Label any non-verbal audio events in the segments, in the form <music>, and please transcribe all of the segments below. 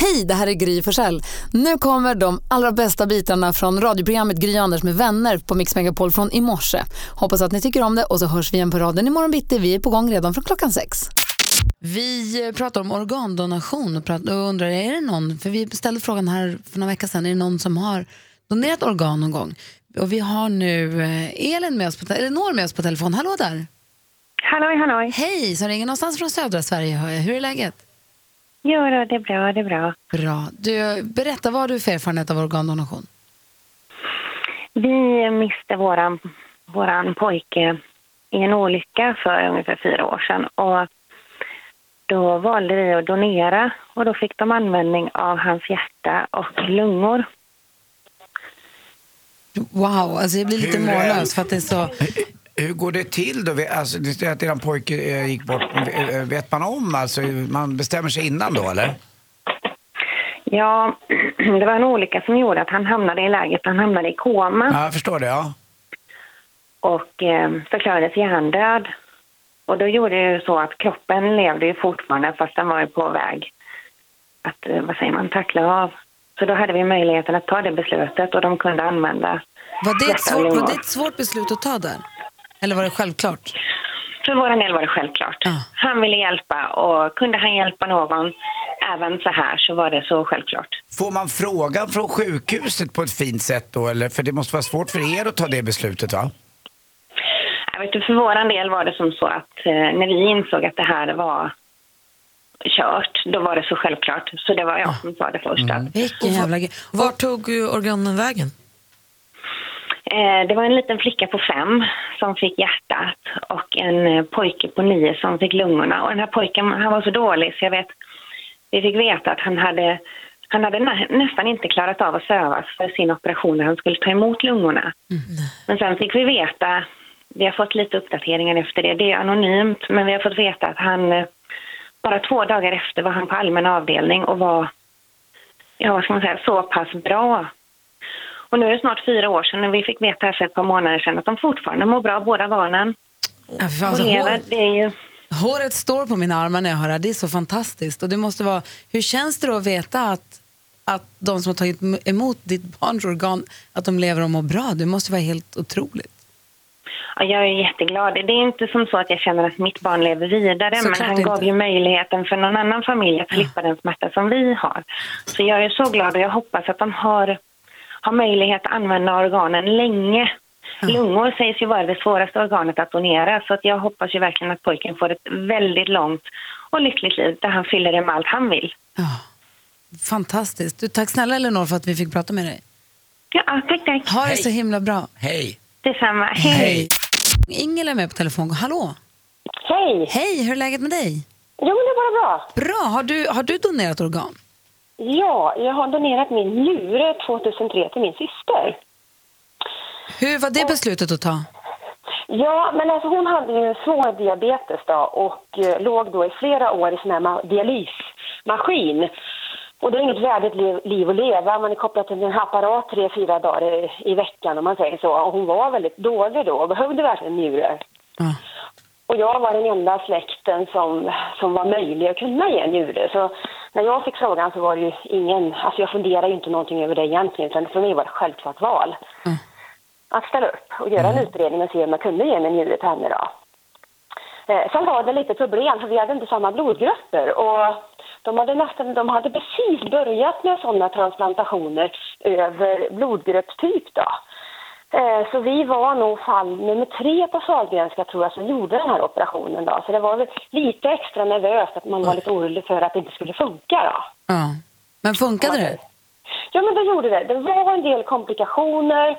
Hej, det här är Gry Forssell. Nu kommer de allra bästa bitarna från radioprogrammet Gry Anders med vänner på Mix Megapol från i morse. Hoppas att ni tycker om det och så hörs vi igen på raden imorgon bitti. Vi är på gång redan från klockan sex. Vi pratar om organdonation och, pratar, och undrar, är det någon, för vi ställde frågan här för några veckor sedan, är det någon som har donerat organ någon gång? Och vi har nu eh, Elin med oss på, Elinor med oss på telefon. Hallå där! Halloj, halloj. Hej, som ringer någonstans från södra Sverige. hör jag. Hur är läget? Jo, då, det är bra, det är bra. Bra. Du, berätta, vad har du för erfarenhet av organdonation? Vi miste våran, våran pojke i en olycka för ungefär fyra år sedan. Och då valde vi att donera och då fick de användning av hans hjärta och lungor. Wow, alltså jag blir lite mållös för att det är så... Hur går det till då? Alltså, det är att eran pojke eh, gick bort. Eh, Vet man om alltså? Man bestämmer sig innan då eller? Ja, <clears throat> det var en olycka som gjorde att han hamnade i läget, han hamnade i koma Ja, jag förstår det. Ja. och eh, förklarades hjärndöd. Och då gjorde det ju så att kroppen levde ju fortfarande fast den var ju på väg att, eh, vad säger man, tackla av. Så då hade vi möjligheten att ta det beslutet och de kunde använda Var det, ett svårt, var det ett svårt beslut att ta där? Eller var det självklart? För vår del var det självklart. Ja. Han ville hjälpa och kunde han hjälpa någon även så här så var det så självklart. Får man frågan från sjukhuset på ett fint sätt då eller? För det måste vara svårt för er att ta det beslutet va? Jag vet, inte, för vår del var det som så att eh, när vi insåg att det här var kört, då var det så självklart. Så det var jag som sa det först. Att, Vilken jävla grej. Var tog organen vägen? Eh, det var en liten flicka på fem som fick hjärtat och en eh, pojke på nio som fick lungorna. Och den här pojken han var så dålig så jag vet, vi fick veta att han hade, han hade nä, nästan inte klarat av att sövas för sin operation när han skulle ta emot lungorna. Men sen fick vi veta, vi har fått lite uppdateringar efter det, det är anonymt, men vi har fått veta att han eh, bara två dagar efter var han på allmän avdelning och var, ja vad ska man säga, så pass bra. Och nu är det snart fyra år sedan och vi fick veta här för ett par månader sedan att de fortfarande mår bra, båda barnen. Ja, Och alltså, lever. hår, Det är ju, håret står på mina armar när jag hör det. Det är så fantastiskt. Och det måste vara, hur känns det då att veta att, att de som har tagit emot ditt barns organ, att de lever och mår bra? Det måste vara helt otroligt. ja, jag är jätteglad. Det är inte som så att jag känner att mitt barn lever vidare, Såklart men han inte. gav ju möjligheten för någon annan familj att slippa den smärta som vi har. Så jag är så glad och jag hoppas att de har, har möjlighet att använda organen länge. Lungor sägs ju vara det svåraste organet att donera så att jag hoppas ju verkligen att pojken får ett väldigt långt och lyckligt liv där han fyller det med allt han vill. Ja, fantastiskt. Du, tack snälla Elinor för att vi fick prata med dig. Ja, tack, tack. Ha det Hej. så himla bra. Hej! Detsamma. Hej. Ingela är med på telefon. Hallå! Hej! Hej, hur är läget med dig? Jo, det är bara bra. Bra. Har du, har du donerat organ? Ja, jag har donerat min njure 2003 till min syster. Hur var det beslutet att ta? Ja, men alltså hon hade ju svår diabetes då och eh, låg då i flera år i sån här ma- dialysmaskin. Och det är inget värdigt liv, liv att leva. Man är kopplad till en apparat tre, fyra dagar i, i veckan om man säger så. Och hon var väldigt dålig då och behövde verkligen njure. Ja. Och jag var den enda släkten som, som var möjlig att kunna ge en njure. Så när jag fick frågan så var det ju ingen, alltså jag funderade ju inte någonting över det egentligen, utan för mig var det ett självklart val. Att ställa upp och göra en utredning och se om jag kunde ge en njure till henne då. Eh, sen var det lite problem, för vi hade inte samma blodgrupper. Och de hade, nästan, de hade precis börjat med sådana transplantationer över blodgruppstyp då. Eh, Så vi var nog fall nummer tre på Sahlgrenska tror jag som gjorde den här operationen då. Så det var lite extra nervöst att man var lite orolig för att det inte skulle funka då. Ja. Men funkade det? Ja men det gjorde det. Det var en del komplikationer.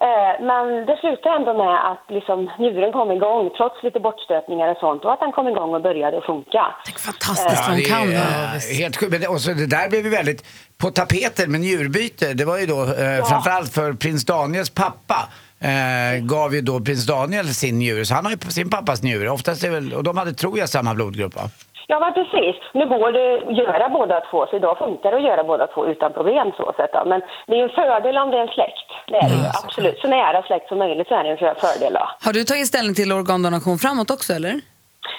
Eh, men det slutade ändå med att liksom, njuren kom igång trots lite bortstötningar och sånt och att den kom igång och började funka. Fantastiskt vad de det kan. är Ja. helt sjukt. Och så det där blev ju väldigt på tapeten med njurbyte. Det var ju då eh, framförallt för prins Daniels pappa eh, gav ju då prins Daniel sin njure, så han har ju sin pappas njure. Oftast är väl, och de hade, tror jag, samma blodgrupp va? Ja, men precis. Nu går det att göra båda två, så idag funkar det att göra båda två utan problem så sett. då. Men det är en fördel om det är en släkt. Det är det ju, absolut. Så nära släkt som möjligt så är det en fördel. Då. Har du tagit ställning till organdonation framåt också eller?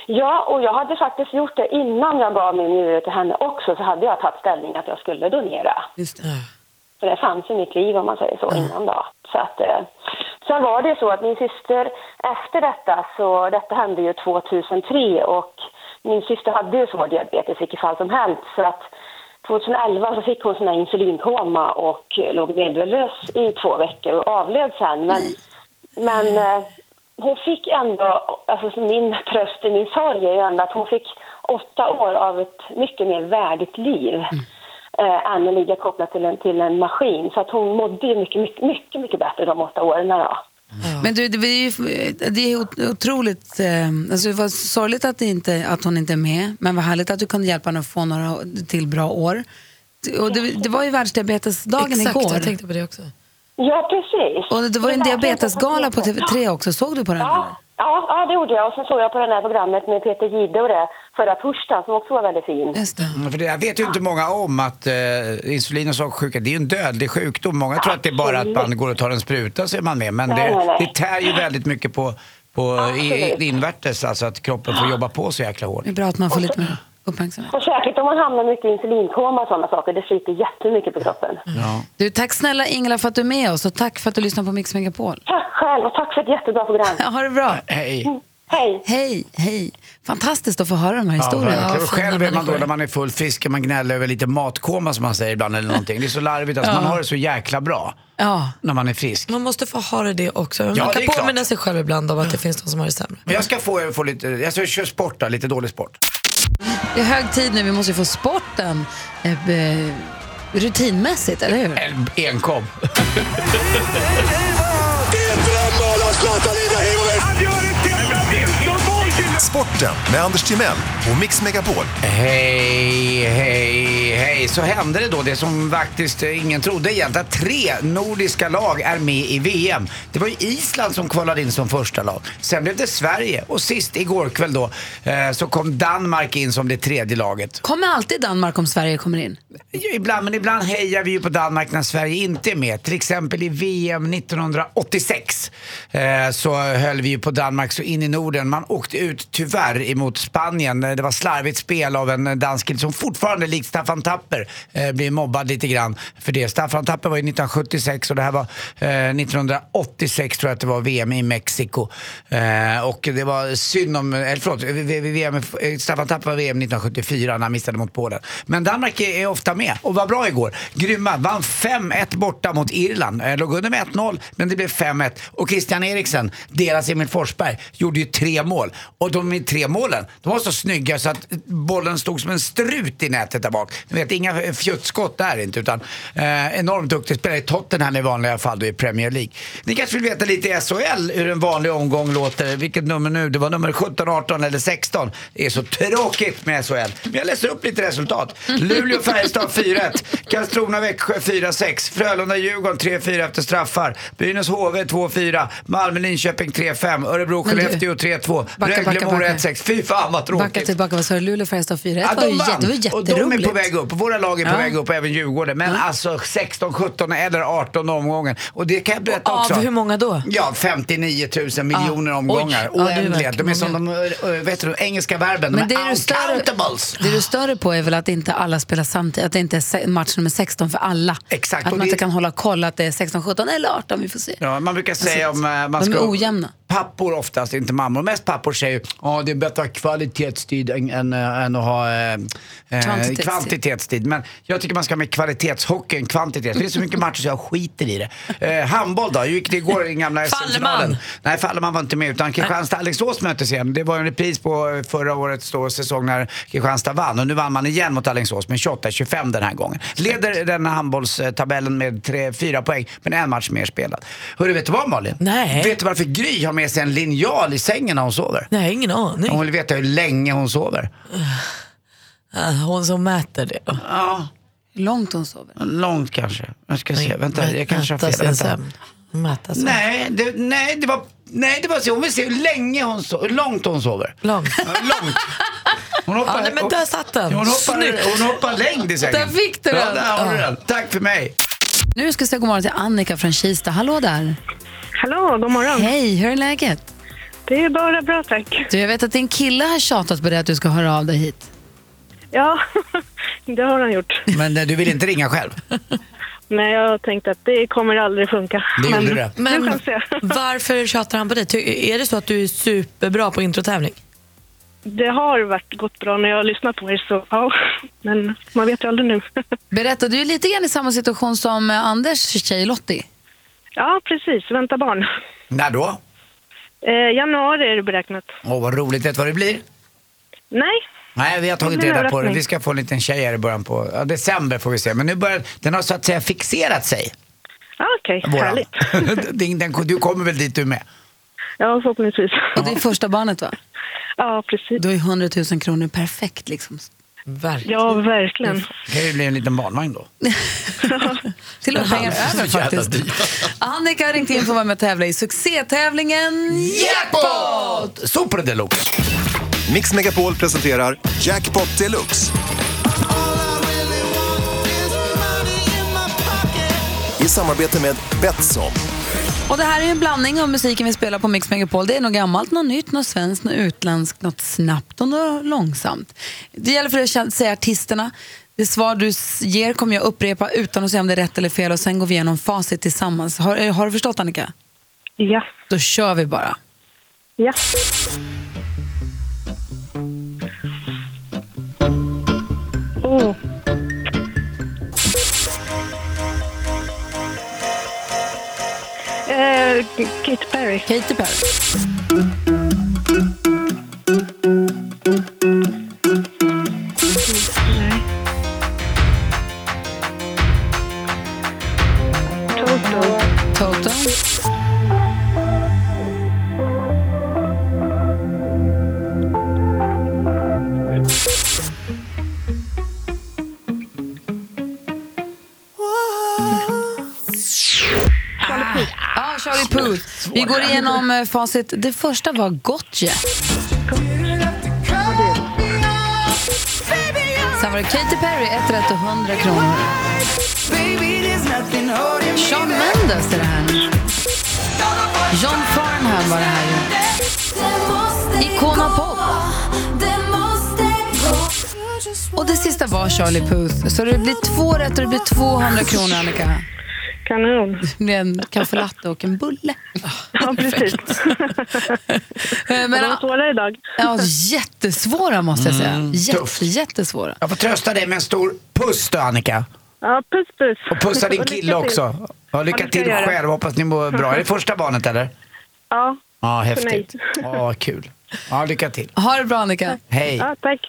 Ja, och jag hade faktiskt gjort det innan jag gav min njure till henne också, så hade jag tagit ställning att jag skulle donera. Just det. För det fanns i mitt liv om man säger så innan då. Så att, eh, sen var det så att min syster efter detta, så detta hände ju 2003 och min syster hade ju svår diabetes i vilket fall som helst. Så att 2011 så fick hon sån här insulinkoma och låg medvetslös i två veckor och avled sen. Men, men eh, hon fick ändå, alltså så min tröst i min sorg är ju ändå att hon fick åtta år av ett mycket mer värdigt liv. Eh, än att ligga kopplad till en, till en maskin. Så att hon mådde ju mycket, mycket, mycket, mycket bättre de åtta åren. Då. Men du, det, är ju, det är ot- otroligt... Eh, alltså det var sorgligt att, det inte, att hon inte är med, men vad härligt att du kunde hjälpa henne att få några till bra år. Och det, det var ju världsdiabetesdagen Exakt, igår. jag tänkte på det också. Ja, precis. Och det var ju en diabetesgala på TV3 också. Såg du på den? Ja, ja, ja, det gjorde jag. Och så såg jag på det här programmet med Peter Jihde och det förra torsdagen som också var väldigt fin. Just det. Mm, För det här vet ju inte många om att eh, insulin och sockersjuka, det är ju en dödlig sjukdom. Många tror att det är bara att man går och tar en spruta så är man med. Men Nej, nej, det, nej. det tär ju väldigt mycket på, på i, invärtes, alltså att kroppen får jobba på så jäkla hårt. Det är bra att man får lite mer uppmärksamhet. Och särskilt om man hamnar mycket i insulinkoma och sådana saker. Det sliter jättemycket på kroppen. Ja. Du, tack snälla Ingela för att du är med oss och tack för att du lyssnar på Mix Megapol. Tack själv och tack för ett jättebra program. <laughs> Ja, ha det bra. Hej. Hej! Hej, hej. Fantastiskt att få höra de här Ja, historierna. fina själv är man då när man är fullt frisk kan man gnälla över lite matkoma som man säger ibland eller någonting. Det är så larvigt, alltså, man har det så jäkla bra Ja. när man är frisk. Man måste få ha det också. Ja, man det kan påminna klart. sig själv ibland om att det finns de som har det sämre. Men jag ska få, få lite, jag ska köra sport då, lite dålig sport. Det är hög tid nu, vi måste ju få sporten eh, rutinmässigt, eller hur? El- Enkom. <laughs> Sporten med Anders Timell och Mix Megapol. Hej, hej, hej. Så hände det då det som faktiskt eh, ingen trodde egentligen. Att tre nordiska lag är med i VM. Det var ju Island som kvalade in som första lag. Sen blev det Sverige och sist igår kväll då eh, så kom Danmark in som det tredje laget. Kommer alltid Danmark om Sverige kommer in? Ja, Ibland, men ibland hejar vi ju på Danmark när Sverige inte är med. Till exempel i VM 1986 eh, så höll vi ju på Danmark så in i Norden. Man åkte ut tyvärr emot Spanien. Det var slarvigt spel av en dansk kille som fortfarande likt Staffan Tapper eh, blir mobbad lite grann för det. Staffan Tapper var ju 1976 och det här var eh, 1986 tror jag att det var VM i Mexiko. Eh, och det var synd om, eller förlåt, VM, eh, Staffan Tapper var VM 1974 när han missade mot Polen. Men Danmark är, är ofta med och var bra igår. Grymma, vann 5-1 borta mot Irland. Eh, låg under med 1-0 men det blev 5-1. Och Christian Eriksen, deras Emil Forsberg, gjorde ju tre mål. Och de tre målen, de var så snygga så att bollen stod som en strut i nätet där bak. Du vet, inga fjuttskott där inte utan eh, enormt duktig spelare i Tottenham i vanliga fall då i Premier League. Ni kanske vill veta lite i SHL hur en vanlig omgång låter. Vilket nummer nu? Det var nummer 17, 18 eller 16. Det är så tråkigt med SHL. Men jag läser upp lite resultat. Luleå Färjestad 4-1. Karlskrona Växjö 4-6. Frölunda Djurgården 3-4 efter straffar. Brynäs HV 2-4. Malmö Linköping 3-5. Örebro Men du- Skellefteå 3-2. Backa, Rögle backa, Mora backa. 1-6. Fy fan vad tråkigt. Backa tillbaka, vad sa du? Luleå, Färjestad 4 Ja, var ju de jätte, det var vann. Och jätteroligt. de är på väg upp. Våra lag är på Ja. väg upp, även Djurgården. Men alltså 16, 17 eller 18 omgången. Och det kan jag berätta Av också. hur många då? Ja, 59 000 miljoner omgångar. Oj. Ja, är Oändliga. verkligen de är som de, äh, vet du, de engelska verben. Men de det är stör, uncountables. det du stör dig på är väl att inte alla spelar samtidigt, att det inte är match nummer 16 för alla. Exakt, Att och man det- inte kan hålla koll att det är 16, 17 eller 18, vi får se. Ja, man brukar säga om... eh, Man de ska, är ojämna. Pappor oftast, inte mammor. Mest pappor säger ja det är bättre att ha kvalitetstid än, än, äh, än att ha eh, eh, Kvantitetstid. kvantitetstid. Men jag tycker man ska ha med kvalitetshockey än kvantitet. Det finns så mycket matcher så jag skiter i det. Eh, handboll då? Hur gick det igår i den gamla. SM-finalen? Nej, Fallerman var inte med utan Kristianstad-Alingsås möttes igen. Det var en repris på eh, förra årets då, säsong när Kristianstad vann och nu vann man igen mot Alingsås med 28-25 den här gången. Leder den här handbollstabellen med 3-4 poäng men en match mer spelad. Hörru, vet du vad Malin? Nej. Vet du varför Gry har med sig en linjal i sängen när hon sover? Nej, ingen aning. Hon vill veta hur länge hon sover. Hon som mäter det. då. Ja, Hur långt hon sover. långt kanske. Jag ska se. Vänta, jag kanske har fel. Vänta. Mäta så. Nej, det, nej, det var, nej, det var så. Hon vill se hur länge hon so hur långt hon sover. Långt. Ja, långt. Hon hoppar, Ja, nej, men där satt den. Hon hoppar, hon hoppar längd i sängen. Där fick du Ja, den. där har du Ja. den. Tack för mig. Nu ska jag säga god morgon till Annika från Kista. Hallå där. Hallå, god morgon. Hej, hur är läget? Det är bara bra, tack. Du, jag vet att din kille har tjatat på dig att du ska höra av dig hit. Ja, <laughs> det har han gjort. Men eh, du vill inte ringa själv? Men jag tänkte att det kommer aldrig funka. Det Men det. Men nu se. <laughs> varför tjatar han på dig? Ty- Är det så att du är superbra på introtävling? Det har varit gått bra när jag har lyssnat på er, så ja. Men man vet ju aldrig nu. <laughs> Berätta, du är lite grann i samma situation som eh, Anders tjej Lottie. Ja, precis. Vänta barn. När då? Eh, januari är det beräknat. Åh, vad roligt. Vet du vad det blir? Nej, Nej, vi har tagit reda på det. Vi ska få en liten tjej här i början på ja, december får vi se. Men nu börjar den har så att säga fixerat sig. ah, okej. Våran. Härligt. <laughs> Den- den- du kommer väl dit du med? Ja, förhoppningsvis. Och det är första barnet va? Ja, precis. Då är 100 000 kronor perfekt liksom. Verkligen. Ja, verkligen. Det kan ju bli en liten barnvagn då. <laughs> Till och med pengar över faktiskt. Annika har ringt in för att vara med och tävla i succétävlingen Jackpot! Super deluxe. Mix Megapol presenterar Jackpot Deluxe. I samarbete med Betsson. Och det här är en blandning av musiken vi spelar på Mix Megapol. Det är något gammalt, något nytt, något svenskt, något utländskt, något snabbt och något långsamt. Det gäller för dig att säga artisterna. Det svar du ger kommer jag upprepa utan att säga om det är rätt eller fel och sen går vi igenom facit tillsammans. Har, eh, har du förstått Annika? Ja. Då kör vi bara. Ja. Oh. Eh, Katy Perry. Katy Perry. Charlie Puth. Vi går igenom eh, facit. Det första var Gotye. Sen var det Katy Perry, ett rätt och 100 kronor. Shawn Mendes är det här. John Farnham var det här ju. Icona Pop. Och det sista var Charlie Puth. Så det blir två rätt och det blir 200 kronor, Annika. Kanon. Det blir en kaffelatte och en bulle. Ja, precis. <laughs> Men, det var svårare idag. Ja, jättesvåra måste jag säga. Mm, Jätte, jättesvåra. Jag får trösta dig med en stor puss då Annika. Ja, puss puss. Och pussa din Och lycka kille till. också. Ja, Ja, lycka det ska till jag göra. själv, hoppas ni mår bra. Är det första barnet eller? Ja. Ja, häftigt. Ja, kul. Ja, lycka till. Ha det bra, Annika. Hej. Ja, tack.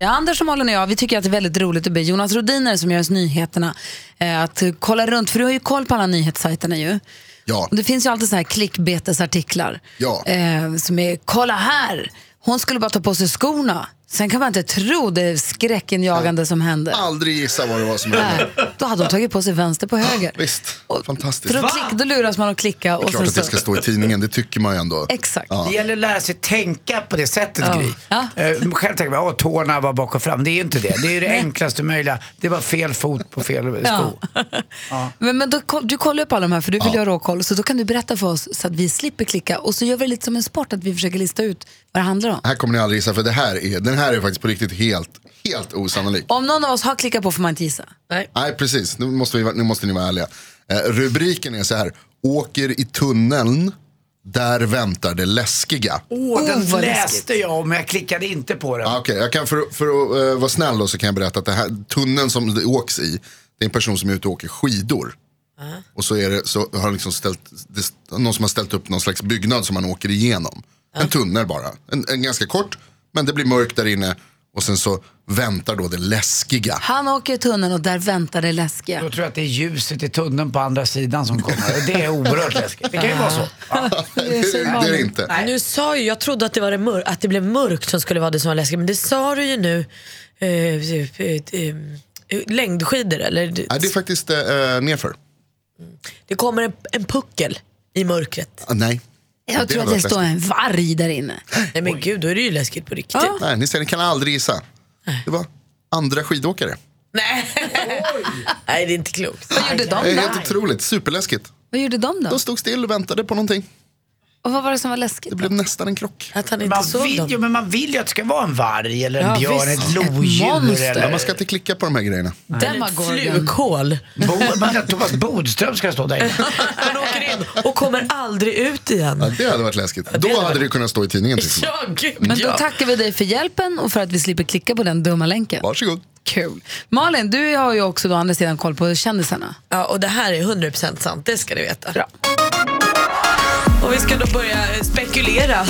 Ja, Anders och Malin och jag vi tycker att det är väldigt roligt att be Jonas Rodiner som gör oss nyheterna eh, att kolla runt, för du har ju koll på alla nyhetssajterna ju. Ja. Det finns ju alltid så här klickbetesartiklar Ja. eh, som är “kolla här, hon skulle bara ta på sig skorna”. Sen kan man inte tro det skräckinjagande som hände. Aldrig gissa vad det var som hände. Nej, då hade hon tagit på sig vänster på höger. Visst, fantastiskt. För då, klick, då luras man att klicka. Det Och är klart sen att det så- ska stå i tidningen, det tycker man ju ändå. Exakt. Ja. Det gäller att lära sig tänka på det sättet, Ja. Gry. Ja. Eh, själv tänker man, åh, tårna var bak och fram. Det är ju inte det. Det är ju det <laughs> enklaste möjliga. Det var fel fot på fel sko. Ja. <laughs> Men, men då, du kollar ju på alla de här för du vill ju ha råkoll. Så då kan du berätta för oss så att vi slipper klicka. Och så gör vi det lite som en sport att vi försöker lista ut vad det handlar om. Här kommer ni aldrig gissa, för det här är, den här är faktiskt på riktigt helt, helt osannolik. Om någon av oss har klickat på får man inte gissa. Nej. Nej, precis. Nu måste, vi, nu måste ni vara ärliga. Eh, rubriken är så här, åker i tunneln, där väntar det läskiga. Åh, den vad läste jag om, men jag klickade inte på den. Ah, Okej, jag kan för, för att eh, vara snäll då så kan jag berätta att det här, tunneln som det åks i, det är en person som är ute och åker skidor. Och så, är det, så har liksom ställt, det, någon som har ställt upp någon slags byggnad som man åker igenom. En tunnel bara, en, en ganska kort, men det blir mörkt där inne. Och sen så väntar då det läskiga. Han åker i tunneln och där väntar det läskiga. Då tror jag att det är ljuset i tunneln på andra sidan som kommer. Det är oerhört läskigt. Det kan ju vara så. <laughs> Ja. det, är, det är det inte. Nu sa ju, jag trodde att det, var det mör- att det blev mörkt som skulle vara det som var läskigt, men det sa du ju nu. Eh, eh, eh, eh, längdskidor eller? Nej, det är faktiskt eh, nerför. Det kommer en, en puckel i mörkret. Ah, nej. Jag tror att det står en varg där inne. Nej men gud, då är det ju läskigt på riktigt. Nej, ni ser, ni kan aldrig gissa. Det var andra skidåkare. <laughs> Nej, det är inte klokt. Vad gjorde de Det är då? helt otroligt, superläskigt. Vad gjorde de då? De stod still och väntade på någonting. Och vad var det som var läskigt? Det blev nästan en krock. Att han Man vill, ju, men man vill ju att det ska vara en varg eller en Ja, björn, visst. ett Ett lodjur. monster. eller- Ja, man ska inte klicka på de här grejerna. Demagorgon. Man, Thomas Bodström ska stå där inne. <laughs> Han åker in och kommer aldrig ut igen. Ja, det hade varit läskigt. Då hade det kunnat stå i tidningen. Ja, gud Men då ja. tackar vi dig för hjälpen och för att vi slipper klicka på den dumma länken. Varsågod. Kul. Malin, du har ju också då andra sidan koll på kändisarna. Ja, och det här är 100% sant, det ska ni veta. Och vi ska då börja spekulera,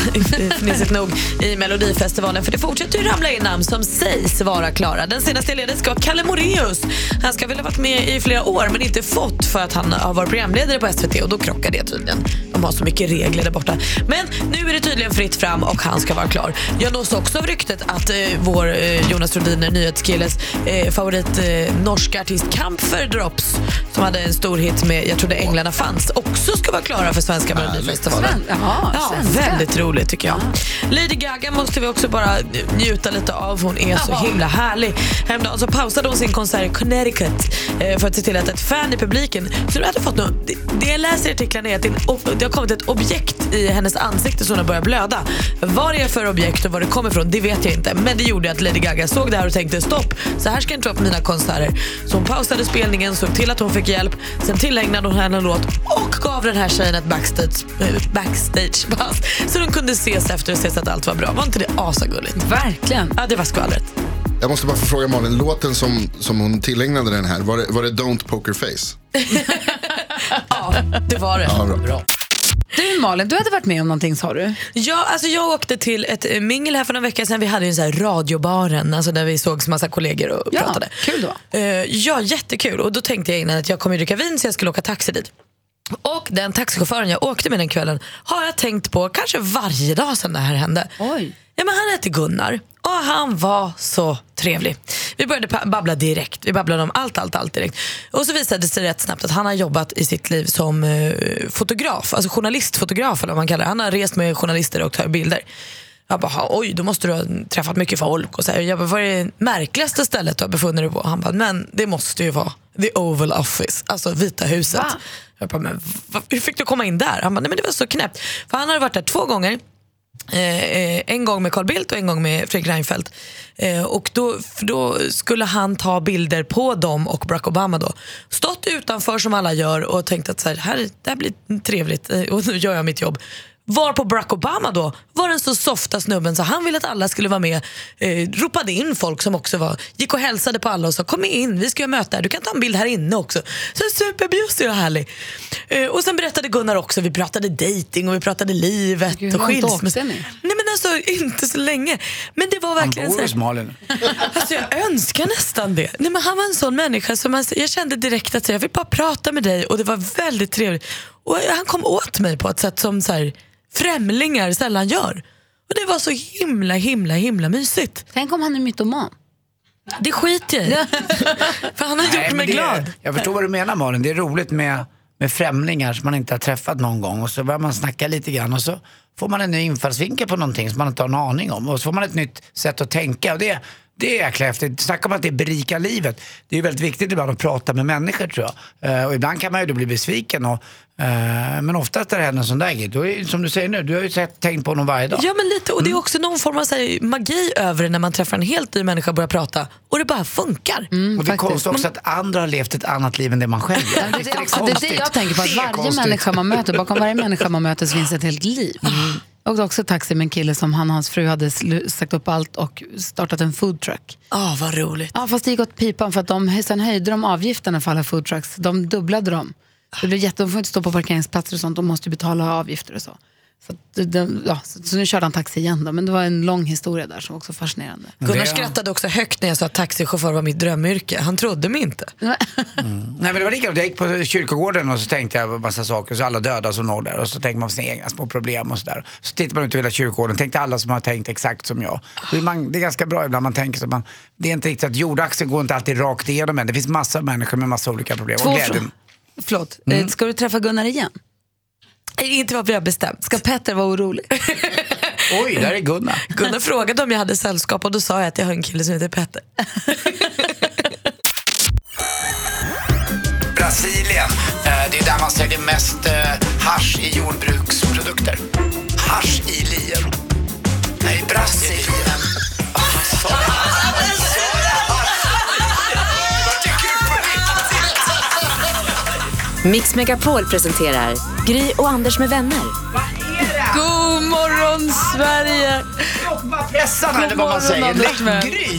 fnissigt nog, i Melodifestivalen. För det fortsätter ju ramla in namn som sägs vara klara. Den senaste leden ska vara Kalle Moraeus. Han ska väl ha varit med i flera år men inte fått för att han har varit programledare på SVT och då krockar det tydligen. De har så mycket regler där borta. Men nu är det tydligen fritt fram och han ska vara klar. Jag nås också av ryktet att eh, vår eh, Jonas Rhodiner, nyhetskilles eh, favorit eh, norska artist Kampfer Drops som hade en stor hit med Jag trodde änglarna fanns också ska vara klara för svenska Melodifestivalen. Sven- jaha, ja, svenska. väldigt roligt tycker jag. Lady Gaga måste vi också bara njuta lite av. Hon är så himla härlig. Häromdagen så pausade hon sin konsert i Connecticut eh, för att se till att ett fan i publiken, du hade fått något, det, jag läser i artiklarna är att det, har kommit ett objekt i hennes ansikte så hon har börjat blöda. Vad det är för objekt och var det kommer ifrån, det vet jag inte. Men det gjorde att Lady Gaga såg det här och tänkte stopp, så här ska jag inte vara på mina konserter. Så hon pausade spelningen, såg till att hon fick hjälp, sen tillägnade hon henne en låt och gav den här tjejen ett backstage, eh, backstagepass <laughs> så de kunde ses efter och ses att allt var bra. Var inte det asagulligt? Verkligen. Ja, det var skvallret. Jag måste bara få fråga Malin, låten som, som hon tillägnade den här, var det, var det Don't Poker Face? <laughs> Ja, det var det. Ja, bra. Du Malin, du hade varit med om någonting sa du? Ja, alltså jag åkte till ett eh, mingel här för några veckor sedan. Vi hade ju en sån här radiobaren, alltså där vi sågs massa kollegor och Ja, pratade. kul då. Eh, ja, jättekul. Och då tänkte jag innan att jag kommer dricka vin så jag skulle åka taxi dit. Och den taxichauffören jag åkte med den kvällen har jag tänkt på kanske varje dag sedan det här hände. Oj. Ja, men han hette Gunnar och han var så trevlig. Vi började babbla direkt. Vi babblade om allt, allt, allt direkt. Och så visade det sig rätt snabbt att han har jobbat i sitt liv som eh, fotograf, alltså journalistfotograf eller vad man kallar det. Han har rest med journalister och tagit bilder. Jag bara, oj, då måste du ha träffat mycket folk. Och så här, jag bara, vad är det märkligaste stället du har befunnit dig på? Han bara, men det måste ju vara the Oval Office, alltså Vita huset. Va? Jag bara, men hur fick du komma in där? Han bara, nej men det var så knäppt. För han hade varit där två gånger. Eh, eh, en gång med Carl Bildt och en gång med Fredrik Reinfeldt. Eh, och då, då skulle han ta bilder på dem och Barack Obama då. Stått utanför som alla gör och tänkt att så här, här, det här blir trevligt eh, och nu gör jag mitt jobb. Var på Barack Obama då var den så softa snubben så han ville att alla skulle vara med. Eh, ropade in folk som också var, gick och hälsade på alla och sa kom in, vi ska göra möte här, du kan ta en bild här inne också. Så superbjussig och härlig. Eh, och sen berättade Gunnar också, vi pratade dating och vi pratade livet Gud, och skilsmässa. Nej men alltså inte så länge. Men det var Han verkligen bor så hos Malin. <laughs> alltså jag önskar nästan det. Nej, men han var en sån människa som man, jag kände direkt att jag vill bara prata med dig och det var väldigt trevligt. Och han kom åt mig på ett sätt som så här, främlingar sällan gör. Och det var så himla himla himla mysigt. Tänk om han är mytoman. Det skiter jag i. <laughs> För han har gjort Nej, men mig det, glad. Jag förstår vad du menar Malin. Det är roligt med, med främlingar som man inte har träffat någon gång och så börjar man snacka lite grann och så får man en ny infallsvinkel på någonting som man inte har en aning om och så får man ett nytt sätt att tänka och det, det är jäkla häftigt. Snacka om att det berikar livet. Det är ju väldigt viktigt ibland att prata med människor tror jag. Eh, och ibland kan man ju då bli besviken och, eh, men oftast när det händer en sån där grej, då är det som du säger nu, du har ju sett, tänkt på honom varje dag. Ja men lite, och det är också någon form av här, magi över det när man träffar en helt ny människa och börjar prata och det bara funkar. och det är konstigt också att andra har levt ett annat liv än det man själv gör. Det, är också, det är det jag tänker på, att Det varje människa man möter, bakom varje människa man möter så finns ett helt liv. Jag åkte också taxi med en kille som han och hans fru hade sagt upp allt och startat en foodtruck. Ja, vad roligt. Ja, fast det gick åt pipan för att de, sen höjde de avgifterna för alla foodtrucks. De dubblade dem. Det blev jätte, de får inte stå på parkeringsplatser och sånt, de måste betala avgifter och så. Så, att ja, så, så nu körde han taxi igen då, men det var en lång historia där som var också fascinerande. Gunnar Det- skrattade också högt när jag sa att taxichaufför var mitt drömyrke. Han trodde mig inte. <laughs> Nej men det var likadant, jag gick på kyrkogården och så tänkte jag massa saker, så alla döda som når där och så tänkte man på sina egna små problem och sådär. Så tittar man ut över hela kyrkogården, tänkte alla som har tänkt exakt som jag. Det är, man, det är ganska bra ibland man tänker så man, det är inte riktigt att jordaxeln går inte alltid rakt igenom en. Det finns massa människor med massa olika problem. Två och glädjen. Förlåt, eh, ska du träffa Gunnar igen? Inte vad vi har bestämt. Ska Petter vara orolig? <laughs> Oj, där är Gunnar. Gunnar frågade om jag hade sällskap och då sa jag att jag har en kille som heter Petter. <laughs> Brasilien, eh, det är där man säljer mest eh, hasch i jordbruksprodukter. Hasch i lien. Nej, Brasilien. <laughs> Mix Megapol presenterar Gry och Anders med vänner. God morgon Sverige! Jobba pressarna eller vad man säger. Lägg Gry.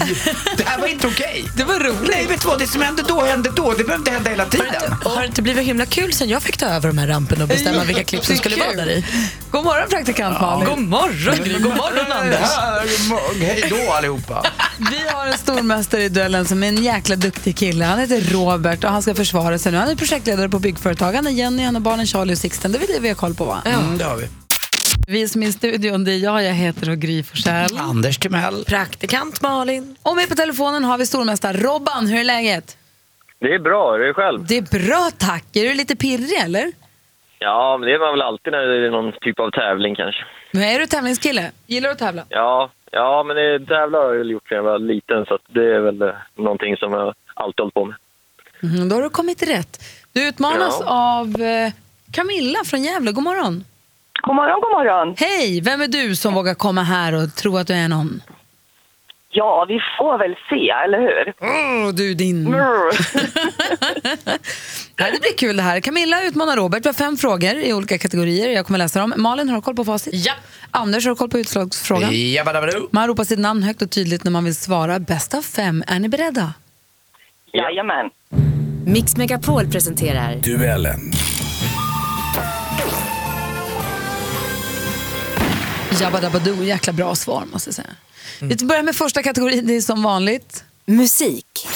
Det här var inte okej. Det var roligt. Nej, vet du vad? Det som hände då hände då. Det behöver inte hända hela tiden. Har det inte blivit himla kul sen jag fick ta över de här ramperna och bestämma vilka klipp som skulle vara där i? God morgon praktikant Malin. God morgon Gry, god morgon Anders. Hej då allihopa. Vi har en stormästare i duellen som är en jäkla duktig kille. Han heter Robert och han ska försvara sig nu. Han är projektledare på byggföretag. Han är Jenny, han har barnen Charlie och Sixten. Det är väl det vi har koll på va? Mm, det har vi. Vi som är i studion, det är jag, jag heter och Gry Forssell. Anders Timell. Praktikant Malin. Och med på telefonen har vi stormästare Robban. Hur är läget? Det är bra, det är själv. Det är bra tack. Är du lite pirrig eller? Ja, men det är man väl alltid när det är någon typ av tävling kanske. Men är du tävlingskille? Gillar du att tävla? Ja, ja men det, tävlar har jag gjort sedan jag var liten så att det är väl eh, någonting som jag alltid hållit på med. Mhm, då har du kommit rätt. Du utmanas av eh, Camilla från Gävle. God morgon. God morgon, god morgon. Hej, vem är du som vågar komma här och tro att du är någon? Ja, vi får väl se, eller hur? Åh, du din... <laughs> Nej, det blir kul det här. Camilla utmanar Robert. Vi har fem frågor i olika kategorier. Jag kommer läsa dem. Malin, har du koll på facit? Ja. Anders, har du koll på utslagsfrågan? Jabbadabadoo. Man ropar sitt namn högt och tydligt när man vill svara. Bäst av fem. Är ni beredda? Jajamän. Mix Megapol presenterar Duellen. Jabba Dabba Doo, jäkla bra svar måste jag säga. Vi börjar med första kategorin, det är som vanligt. musik.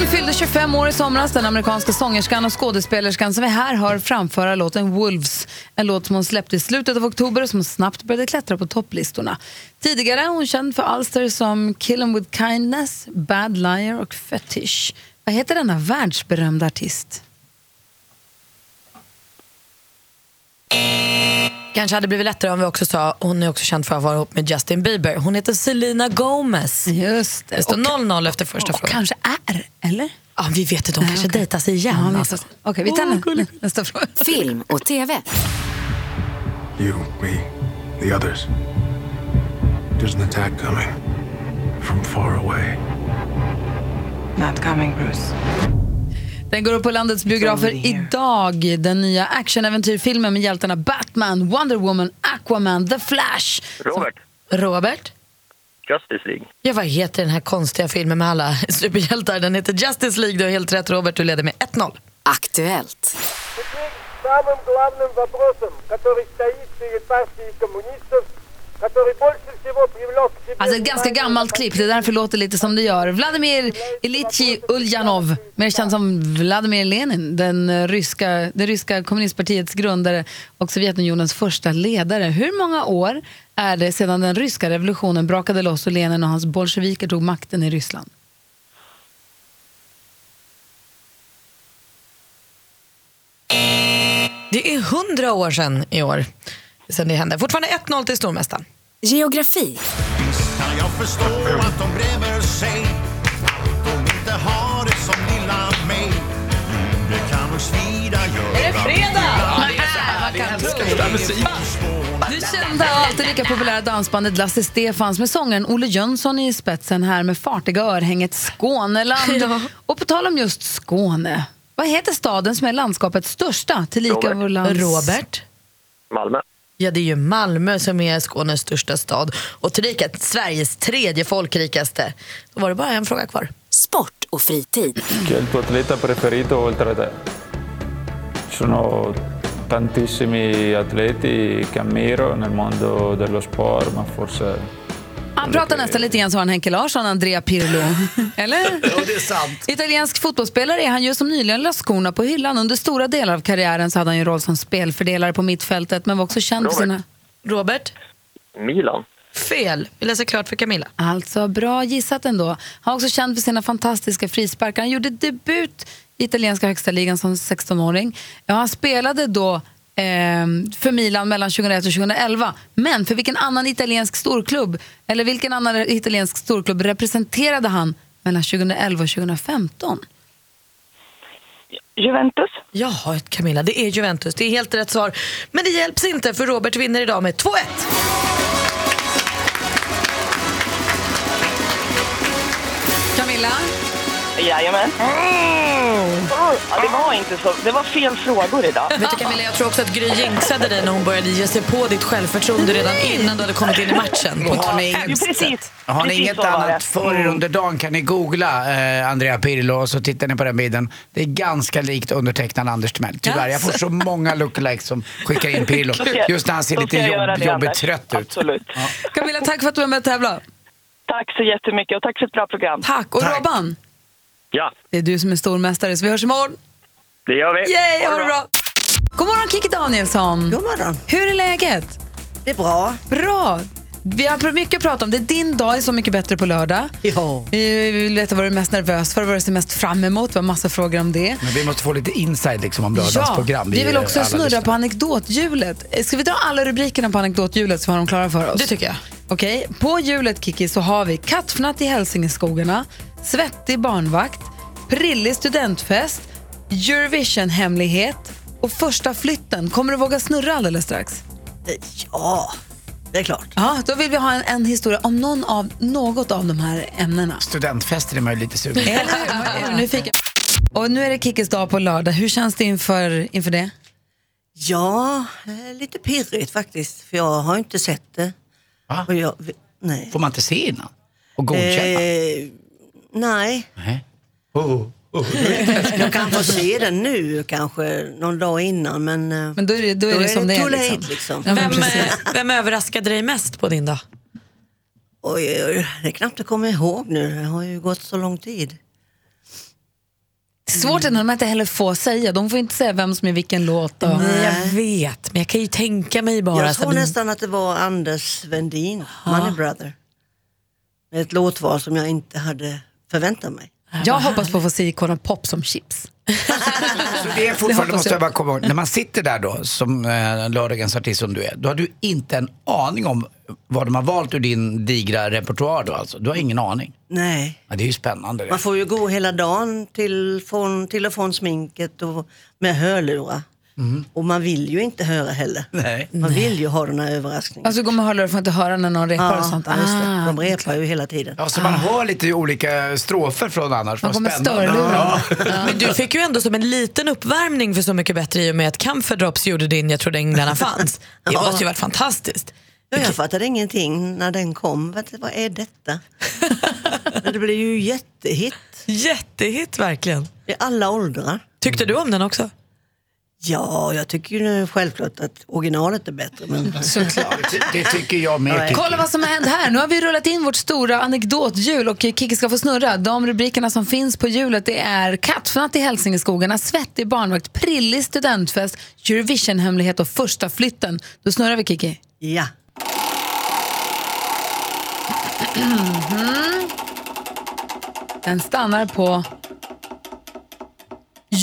Hon fyllde 25 år i somras, den amerikanska sångerskan och skådespelerskan som vi här hör framföra låten Wolves. En låt som hon släppte i slutet av oktober och som snabbt började klättra på topplistorna. Tidigare är hon känd för alster som Kill 'em with kindness, Bad Liar och Fetish. Vad heter denna världsberömda artist? Kanske hade blivit lättare om vi också sa hon är också känd för att vara ihop med Justin Bieber. Hon heter Selena Gomez. Just det. Det står Och- 0-0 efter första och frågan. kanske är, eller? Ja, vi vet inte, de kanske dejtas igen. Ja, alltså. Okej, vi tar nä- nästa fråga. Film och TV. You, me, the others. There's an attack coming from far away. Not coming, Bruce. Den går upp på landets biografer idag. Den nya actionäventyrfilmen med hjältarna Batman, Wonder Woman, Aquaman, The Flash. Robert, Robert? Justice League. Ja, vad heter den här konstiga filmen med alla <laughs> superhjältar? Den heter Justice League. Du har helt rätt Robert, du leder med 1-0. Aktuellt. самым главным вопросом, который стоит перед партией коммунистов, который больше Alltså ett ganska gammalt klipp, det är därför låter lite som det gör. Vladimir Ilitji Uljanov, mer känd som Vladimir Lenin, den ryska, det ryska kommunistpartiets grundare och Sovjetunionens första ledare. Hur många år är det sedan den ryska revolutionen brakade loss och Lenin och hans bolsjeviker tog makten i Ryssland? Det är hundra år sedan i år, sedan det hände. Fortfarande 1-0 till stormästaren. Geografi. kan jag förstå att de grämer sig Att de inte har det som lilla mig Det kan nog svida Är det fredag? Ja, det är så härligt. Jag älskar musik. Du kände alltid lika populära dansbandet Lasse Stefans med sångaren Olle Jönsson i spetsen här med fartiga örhänget Skåneland. <laughs> Och på tal om just Skåne, vad heter staden som är landskapets största tillika Robert. vår lands... Robert? Malmö. Ja, det är ju Malmö som är Skånes största stad och tillika Sveriges tredje folkrikaste. Då var det bara en fråga kvar. Sport och fritid. Il tuo atleta preferito oltre a te? Ci sono tantissimi atleti che ammiro nel mondo dello sport, ma forse Han pratar nästan lite grann som han Henke Larsson, Andrea Pirlo. <laughs> Eller? Ja, det är sant. Italiensk fotbollsspelare är han ju som nyligen la skorna på hyllan. Under stora delar av karriären så hade han ju roll som spelfördelare på mittfältet men var också känd för Robert. sina... Robert? Milan. Fel. Vi läser klart för Camilla. Alltså, bra gissat ändå. Han var också känd för sina fantastiska frisparkar. Han gjorde debut i italienska högsta ligan som 16-åring. Ja, han spelade då för Milan mellan 2001 och 2011. Men för vilken annan italiensk storklubb, eller vilken annan italiensk storklubb representerade han mellan 2011 och 2015? Juventus? Ja, Camilla, det är Juventus. Det är helt rätt svar. Men det hjälps inte för Robert vinner idag med 2-1. Camilla? Jajamän. Ja, det var inte så. Det var fel frågor idag. Vet du Camilla, jag tror också att Gry jinxade dig när hon började ge sig på ditt självförtroende redan innan du hade kommit in i matchen. Ni Ja, inget, precis. har ni inget annat för er under dagen kan ni googla eh, Andrea Pirlo och så tittar ni på den bilden. Det är ganska likt undertecknad Anders Timell. Tyvärr, jag får så många lookalikes som skickar in Pirlo. Just när han ser lite jobb, jobbigt trött ut. Absolut. Camilla, tack för att du var med och tävla. Tack så jättemycket och tack för ett bra program. Tack. Och Robban, Ja, det är du som är stormästare så vi hörs imorgon. det gör vi. Yay, ha det bra! God morgon Kikki Danielsson. God morgon. Hur är läget? Det är bra. Bra. Vi har mycket att prata om. Det är din dag är Så mycket bättre på lördag. Ja. Vi vill veta vad du är mest nervös för, vad du ser mest fram emot. Vi har massa frågor om det. Men vi måste få lite inside liksom om lördagens Ja, program. vi vill också snurra lyssnare. på anekdothjulet. Ska vi dra alla rubrikerna på anekdothjulet så har de klara för oss? Det tycker jag. Okej, på hjulet Kiki så har vi kattfnatt i Hälsingeskogarna, svettig barnvakt, prillig studentfest, Eurovision-hemlighet och första flytten. Kommer du våga snurra alldeles strax? Ja, det är klart. Ja, då vill vi ha en, en historia om någon av, något av de här ämnena. Studentfester är man ju lite sugen på. Eller hur? Man är nyfiken. Och nu är det Kickis dag på lördag. Hur känns det inför, inför det? Ja, eh, lite pirrigt faktiskt. För jag har inte sett det. Va? Och jag, nej. Får man inte se innan? Och godkänna? Eh, nej. Nej. Oh, oh. Jag kan få se den nu kanske någon dag innan men, eh, Men då är det, då är det som det är. Liksom. liksom. Ja, Vem, eh, vem överraskade dig mest på din dag? Oj, oj, oj, det är knappt jag kommer ihåg nu. Det har ju gått så lång tid. Svårt när de inte heller får säga. De får inte säga vem som är vilken låt. Och... Nej, jag vet, men jag kan ju tänka mig bara... Jag så tror nästan att det var Anders Vendin, Money Brother. Ett låtval som jag inte hade förväntat mig. Jag hoppas på att få se Icona Pop som chips. <laughs> Så det är Det fortfarande, hoppas måste jag. jag bara komma ihåg, när man sitter där då som eh, lördagens artist som du är, då har du inte en aning om vad de har valt ur din digra repertoar då alltså? Du har ingen aning? Nej. Ja, det är ju spännande det. Man får ju gå hela dagen till, från, till och från sminket och med hörlurar. Och man vill ju inte höra heller. Nej. Man vill ju ha den här överraskningen. Alltså går med hörlurar får inte höra när någon repar och sånt. Ja, just det. Ah. De repar ju hela tiden. Ja, så man hör lite olika strofer från annars. Man kommer spännande. störlurar. Ja. Men du fick ju ändå som en liten uppvärmning för Så mycket bättre i och med att Camphor Drops gjorde din Jag trodde änglarna fanns. Det Ja. måste ju varit fantastiskt. Ja, jag fattade ingenting när den kom. Vad, vad är detta? <laughs> Men det blev ju jättehit. Jättehit verkligen. I alla åldrar. Tyckte du om den också? Ja, jag tycker ju nu självklart att originalet är bättre. Men... <laughs> Såklart. Det, tycker jag med. Kiki. Kolla vad som har hänt här. Nu har vi rullat in vårt stora anekdothjul och Kiki ska få snurra. De rubrikerna som finns på hjulet det är kattfnatt i Hälsingeskogarna, svettig barnvakt, prillig studentfest, Eurovision-hemlighet och första flytten. Då snurrar vi Kiki. Ja. Mhm. Den stannar på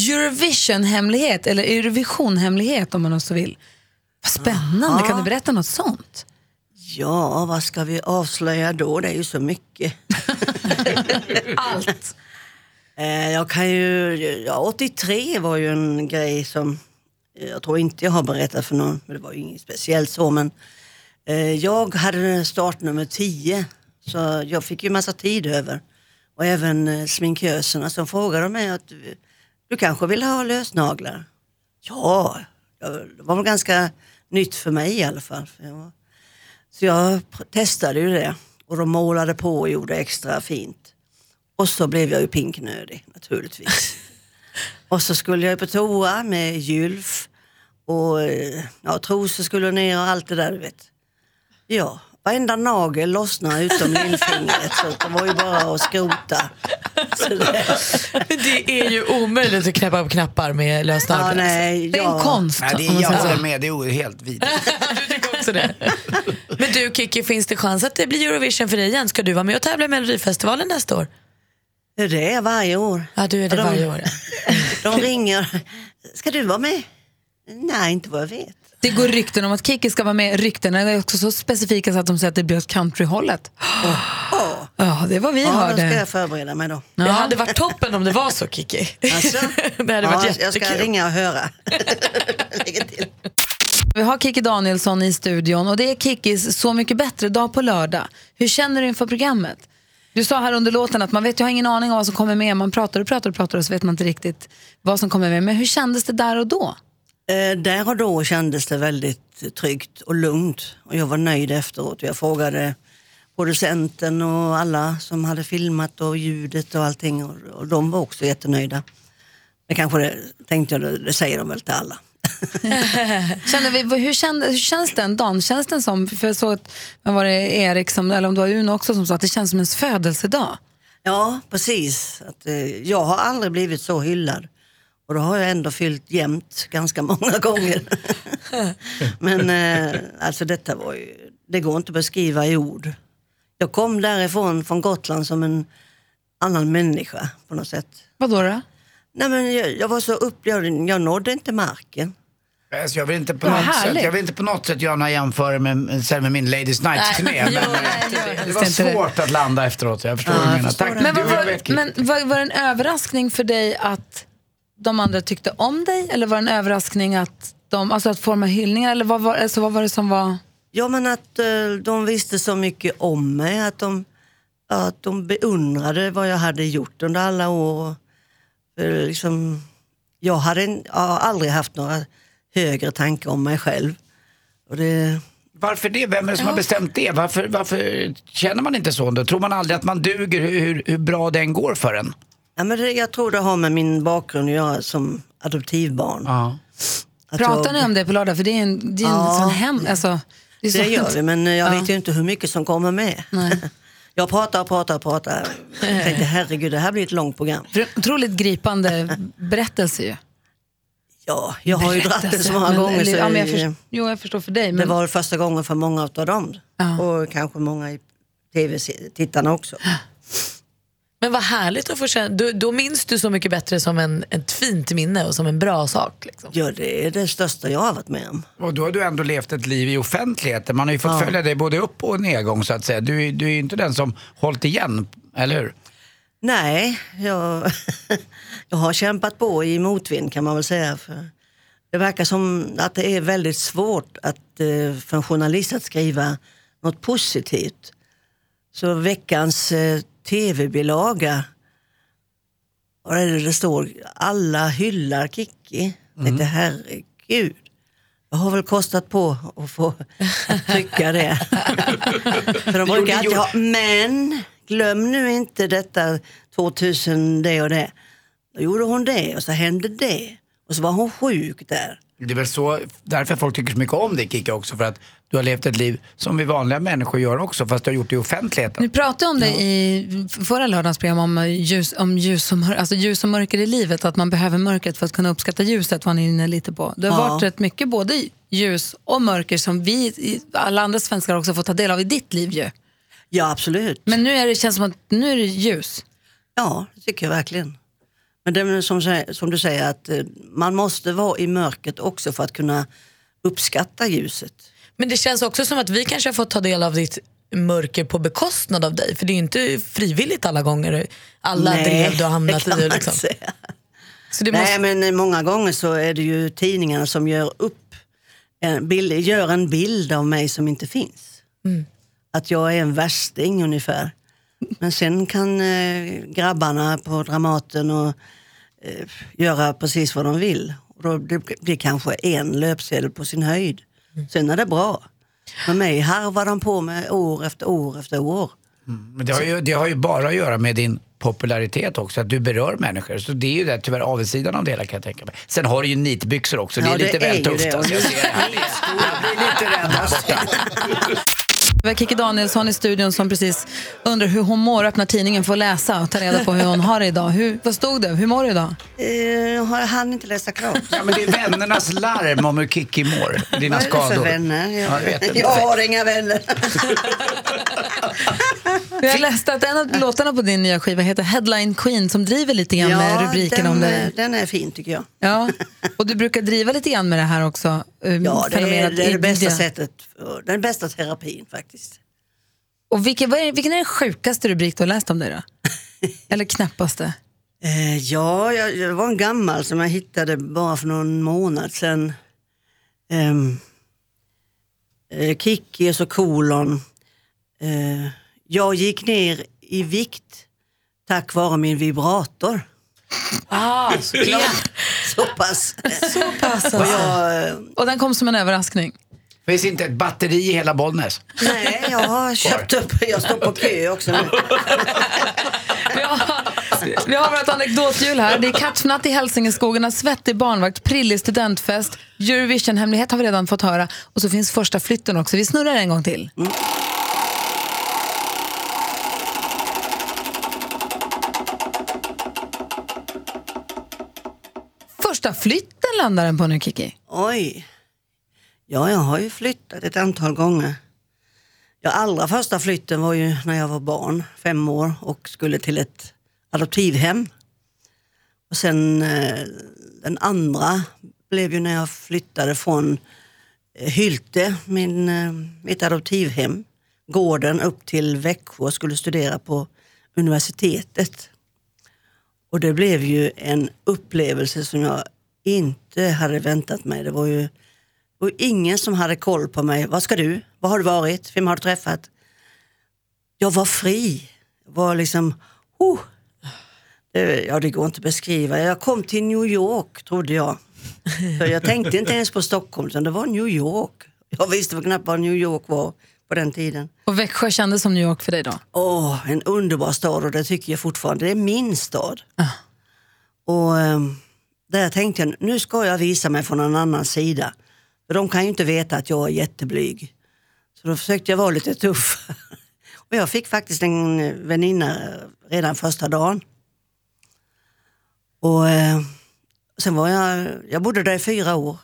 Eurovision-hemlighet, eller Eurovision-hemlighet om man så vill. Vad spännande, Aha. kan du berätta något sånt? Ja, vad ska vi avslöja då? Det är ju så mycket. <laughs> Allt. Eh, Jag kan ju, ja, 83 var ju en grej som jag tror inte jag har berättat för någon, men det var ju inget speciellt så. Men eh, jag hade startnummer 10 så jag fick ju massa tid över. Och även eh, sminköserna som frågade mig att du, kanske vill ha lösnaglar? Ja, det var väl ganska nytt för mig i alla fall. Så jag testade ju det och de målade på och gjorde extra fint. Och så blev jag ju pinknödig naturligtvis. <laughs> och så skulle jag på toa med gylf och eh, ja, trosor skulle ner och allt det där du vet. Ja, varenda nagel lossnade utom lillfingret. Så det var ju bara att skrota. Det, Det är ju omöjligt att knäppa upp knappar med lösnaglar. Ja, nej, det är en ja. konst. Nej, det är jag håller med, det är helt vidrigt. <laughs> också det. Men du Kiki, finns det chans att det blir Eurovision för dig igen? Ska du vara med och tävla i Melodifestivalen nästa år? Det är varje år. Ja, du är det de- varje år. <laughs> De ringer. Ska du vara med? Nej, inte vad jag vet. Det går rykten om att Kiki ska vara med. Ryktena är också så specifika så att de säger att det blir åt countryhållet. Ja, det var vi Ja, då hörde. ska jag förbereda mig då. Det hade varit toppen om det var så Kiki. Alltså? <laughs> det hade varit ja, jag ska jättekul. ringa och höra. <laughs> Vi har Kiki Danielsson i studion och det är Kikis Så mycket bättre dag på lördag. Hur känner du inför programmet? Du sa här under låten att man vet, jag har ingen aning om vad som kommer med. Man pratar och pratar och pratar och så vet man inte riktigt vad som kommer med. Men hur kändes det där och då? Eh, där och då kändes det väldigt tryggt och lugnt. Och jag var nöjd efteråt. Jag frågade producenten och alla som hade filmat och ljudet och allting. Och, och de var också jättenöjda. Det kanske det, tänkte jag, det, säger de väl till alla. <laughs> Känner vi, hur, kände, hur känns den dagen? Känns den som, för jag såg att, var det Erik, som, eller om det var Uno också som sa att det känns som ens födelsedag. Ja, precis. Att, eh, jag har aldrig blivit så hyllad. Och då har jag ändå fyllt jämnt ganska många <laughs> gånger. Men eh, alltså detta var ju, det går inte att beskriva i ord. Jag kom därifrån, från Gotland, som en annan människa på något sätt. Vad då? då? Nej, men jag, jag var så upp, jag, jag nådde inte marken. Alltså, jag, vill inte på något sätt, jag vill inte på något sätt göra några jämförelser med, sen med min Ladies Night-turné. <laughs> Men gör eh, det. det var det. svårt att landa efteråt. Jag förstår vad du menar. Tack. Men, var, men var, var det en överraskning för dig att de andra tyckte om dig? Eller var det en överraskning att de, alltså att forma hyllningar? Eller vad var, alltså vad var det som var... Ja, men att eh, de visste så mycket om mig. Att de, att de beundrade vad jag hade gjort under alla år. För liksom, jag, hade, en- jag har aldrig haft några högre tankar om mig själv. Och det, Varför det? Vem är det som har bestämt det? Varför, varför känner man inte så? Då? Tror man aldrig att man duger hur, hur, hur bra den går för en? Ja, men det, jag tror det har med min bakgrund att göra som adoptivbarn. Ja. Att Pratar jag- ni om det på lördag? För det är en, det är en Ja. sån hem... Alltså, det så Det gör vi, men jag Ja. vet ju inte hur mycket som kommer med. <laughs> Jag pratar och pratar och pratar. Jag tänkte herregud, det här blir ett långt program. För Otroligt gripande berättelse ju. Ja, jag har ju dratt det så många men- gånger. Så ja, men jag förstår, jo, jag förstår för dig. Det Men, var första gången för många av dem. Och kanske många i tv-tittarna också. <gasps> Men vad härligt att få känna. Då, då minns du så mycket bättre som en, ett fint minne och som en bra sak. Liksom. Ja, det är det största jag har varit med om. Och då har du ändå levt ett liv i offentligheten. Man har ju fått Ja. följa dig både upp och nedgång så att säga. Du, är- du är ju inte den som hållit igen, eller hur? Nej, jag, <laughs> jag har kämpat på i motvind kan man väl säga. För det verkar som att det är väldigt svårt att, eh, för en journalist att skriva något positivt. Så veckans eh, tv-bilaga, vad är det står? Alla hyllar Kikki. Jag tänkte herregud. Jag har väl kostat på att få trycka det. <laughs> För de brukar alltid ha, men glöm nu inte detta 2000 det och det. Då gjorde hon det och så hände det. Och så var hon sjuk där. Det är väl så, därför folk tycker så mycket om dig Kika också. För att du har levt ett liv som vi vanliga människor gör också. Fast du har gjort det i offentligheten. Ni pratade om det i förra lördagens program om ljus, om ljus, och, mör, alltså ljus och mörker i livet. Att man behöver mörkret för att kunna uppskatta ljuset var ni inne lite på. Det har Ja. varit rätt mycket både ljus och mörker som vi, alla andra svenskar också får ta del av i ditt liv ju. Ja, absolut. Men nu är det, känns som att nu är det ljus. Ja, det tycker jag verkligen. Men det är som, som du säger att eh, man måste vara i mörkret också för att kunna uppskatta ljuset. Men det känns också som att vi kanske har fått ta del av ditt mörker på bekostnad av dig. För det är ju inte frivilligt alla gånger. Alla Nej, drev du har hamnat i. Liksom. Nej, måste... men eh, många gånger så är det ju tidningarna som gör upp en bild, gör en bild av mig som inte finns. Mm. Att jag är en värsting ungefär. Men sen kan eh, grabbarna på Dramaten och, eh, göra precis vad de vill. Och då det blir kanske en löpsedel på sin höjd. Sen är det bra. Men mig harvar de på med år efter år efter år. Men det har, ju, det har ju bara att göra med din popularitet också, att du berör människor. Så det är ju det tyvärr avsidan av det hela kan jag tänka mig. Sen har du ju nitbyxor också, det Ja, är det lite är väl ju tufft. det. Alltså, jag ser det. Jag blir lite rädd. <laughs> Alltså. <laughs> Vi har Kikki Danielsson i studion som precis undrar hur hon mår, öppnar tidningen för att läsa och ta reda på hur hon har det idag. Hur, vad stod det? Hur mår du idag? Jag har han inte läsa klart. Ja, men det är vännernas larm om hur Kikki mår. Dina Vad är det för skador. vänner? Ja, jag vet inte. jag har inga vänner. <laughs> Jag läste att en av låtarna på din nya skiva heter Headline Queen som driver lite grann med rubriken den, om dig. den är fin tycker jag. Ja, och du brukar driva lite grann med det här också. um, Ja, det är det, är det bästa sättet, den bästa terapin faktiskt. Och vilken, är, vilken är den sjukaste rubrik du har läst om dig då? <laughs> Eller knäppaste? Eh, ja, jag, det var en gammal som jag hittade bara för någon månad sedan. Um, eh, Kikki och så kolon. Eh, jag gick ner i vikt tack vare min vibrator. Ah, <laughs> såklart. Så pass. Så pass alltså. Och jag, Och den kom som en överraskning? Finns inte ett batteri i hela Bollnäs? nej, jag har köpt upp, jag står på kö också nu. <laughs> Vi har vårt anekdothjul här. Det är kattfnatt i Hälsingeskogarna, svettig barnvakt, prillig studentfest, Eurovision-hemlighet har vi redan fått höra och så finns första flytten också. Vi snurrar en gång till. Första flytten landar den på nu, Kiki. Oj. Ja, jag har ju flyttat ett antal gånger. Ja, allra första flytten var ju när jag var barn, fem år, och skulle till ett adoptivhem. Och sen eh, den andra blev ju när jag flyttade från eh, Hylte, min, eh, mitt adoptivhem, gården upp till Växjö och skulle studera på universitetet. Och det blev ju en upplevelse som jag inte hade väntat mig. Det var ju ju ingen som hade koll på mig. Vad ska du? Vad har du varit? Vem har du träffat? Jag var fri. Jag var liksom, oh. det, ja det går inte att beskriva. Jag kom till New York trodde jag. För jag tänkte inte ens på Stockholm, utan det var New York. Jag visste knappt vad New York var på den tiden. Och Växjö kändes som New York för dig då? Åh, en underbar stad och det tycker jag fortfarande. Det är min stad. Och ehm, där tänkte jag, nu ska jag visa mig från en annan sida. För de kan ju inte veta att jag är jätteblyg. Så då försökte jag vara lite tuff. <laughs> Och jag fick faktiskt en väninna redan första dagen. Och eh, sen var jag, jag bodde där i fyra år.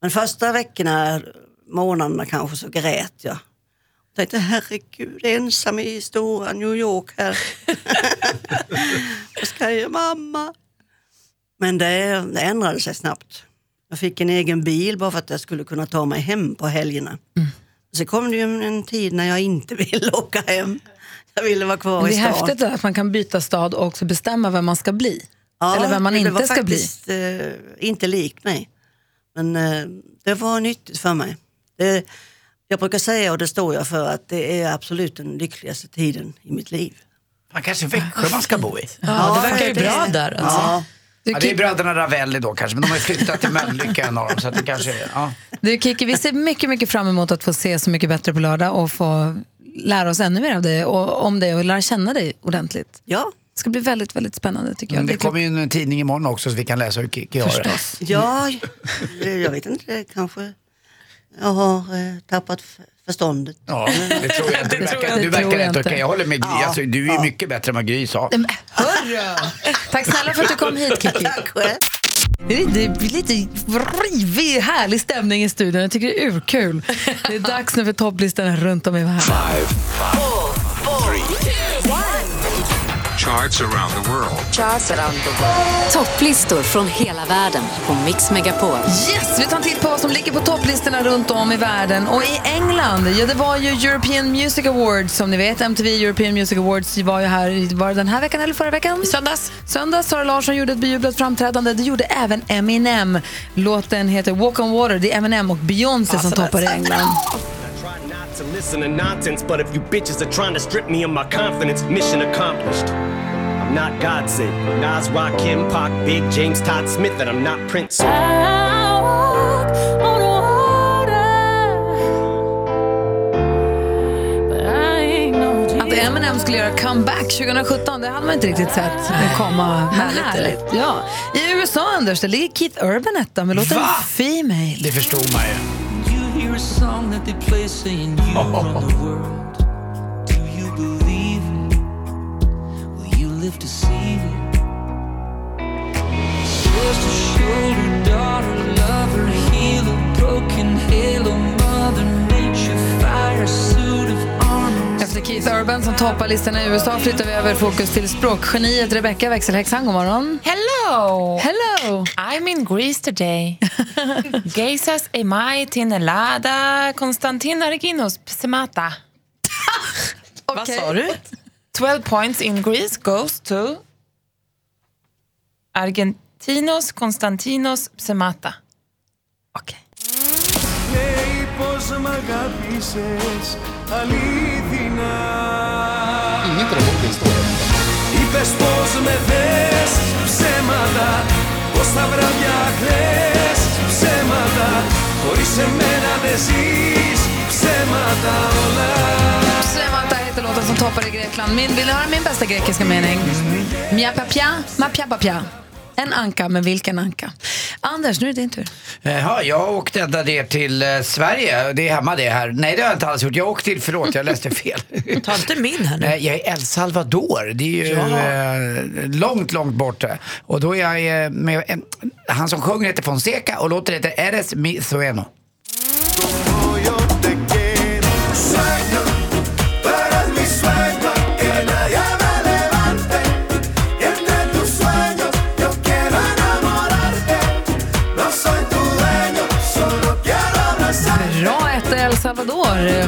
Men första veckorna, månaderna kanske, så grät jag. Jag tänkte herregud, ensam i stora New York här. <laughs> Vad ska jag göra mamma? Men det, det ändrade sig snabbt. Jag fick en egen bil bara för att jag skulle kunna ta mig hem på helgerna. Så kom det ju en, tid när jag inte <laughs> ville åka hem. Jag ville vara kvar Men det i är stan. häftigt att man kan byta stad och också bestämma vem man ska bli. Eller vem man det inte var ska bli. faktiskt, eh, inte likt mig. Men eh, det var nyttigt för mig. Det, jag brukar säga, och det står jag för, att det är absolut den lyckligaste tiden i mitt liv. Man kanske Växjö man ska bo i. Ja, det verkar ju bra där, alltså. Ja. Ja, det är bröderna Ravelli då kanske, men de har flyttat till Mölnlycke en av dem. Så att det kanske är, ja. Du Kiki, vi ser mycket, mycket fram emot att få se Så mycket bättre på lördag och få lära oss ännu mer av dig och, om dig och lära känna dig ordentligt. Ja. Det ska bli väldigt, väldigt spännande tycker jag. Men det klart- kommer ju en tidning imorgon också så vi kan läsa hur Kikki har det. Ja, det- jag vet inte, kanske jag har eh, tappat förståndet. Ja, det tror jag inte. Du verkar, du verkar rätt okej. Jag håller med Gry. Alltså, du är ju mycket bättre än vad Gry sa. Hörru! <laughs> Tack snälla för att du kom hit Kiki. <laughs> Tack själv. Det är lite, lite rivig, härlig stämning i studion. Jag tycker det är urkul. Det är dags nu för topplistorna runt om i världen. Charts around the world. Charts around the world. Topplistor från hela världen på Mix Megapol. Yes, vi tar en titt på vad som ligger på topplistorna runt om i världen. Och i England, ja det var ju European Music Awards som ni vet. MTV European Music Awards var ju här, var det den här veckan eller förra veckan? Söndags. Söndags, Sara Larsson gjorde ett bejublat framträdande. Det gjorde även Eminem. Låten heter Walk on Water. Det är Eminem och Beyoncé som toppar i England. To listen to nonsense, but if you bitches are trying to strip me of my confidence, mission accomplished. I'm not God sent. Nas, Rakim, Pac, Big, James, Todd Smith, and I'm not Prince. Att Eminem skulle göra comeback 2017, det hade man inte riktigt sett komma. Härligt, härligt. Ja. I USA, Anders, där ligger Keith Urban etta med låten Va? Female. Det förstod man ju. Every song that they play saying you <laughs> run the world. Do you believe it? Will you live to see it? Sister, shoulder, daughter, lover, healer, broken halo, mother armor. Efter Keith Urban som toppar listan i USA flyttar vi över fokus till språkgeniet Rebecca växelhäxan. God morgon. Hello! Hello! I'm in Greece today. <laughs> Geisas emai tinelada Konstantina Reginos psemata. <laughs> Vad sa du? 12 points in Greece goes to Argentinos Konstantinos psemata. Λέει πως μ' αγάπησες Είπες πως με δες σε μάνα, όσα βραδιά κλες σε μάνα, χωρίς εμένα δες εσύ σε μάνα όλα. Σε μάνα έτοιμο τα συντοπορείτε Λάνδ, μην βιντεάρ μην πας στα Γερμανικά με εγγενή. Μια παπιά, μα παπιά, παπιά. En anka, men vilken anka? Anders, nu är det din tur. Jaha, jag åkte ända ner till eh, Sverige. Det är hemma det här. Nej, det har jag inte alls gjort. Jag åkte till, förlåt, jag läste fel. <laughs> Ta inte min här nu. Nej, jag är El Salvador. Det är ju eh, långt, långt borta. Och då är jag eh, med en, han som sjunger heter Fonseca och låten heter Eres mi sueno. Salvador.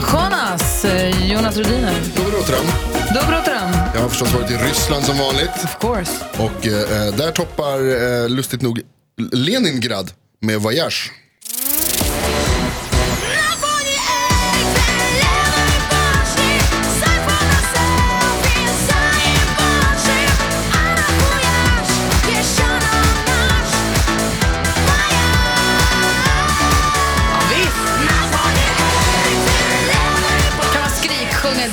Jonas, Jonas Rhodiner. Dobrotrem. Dobrotrem. Jag har förstås varit i Ryssland som vanligt. Of course. Och eh, där toppar, eh, lustigt nog, Leningrad med Voyage.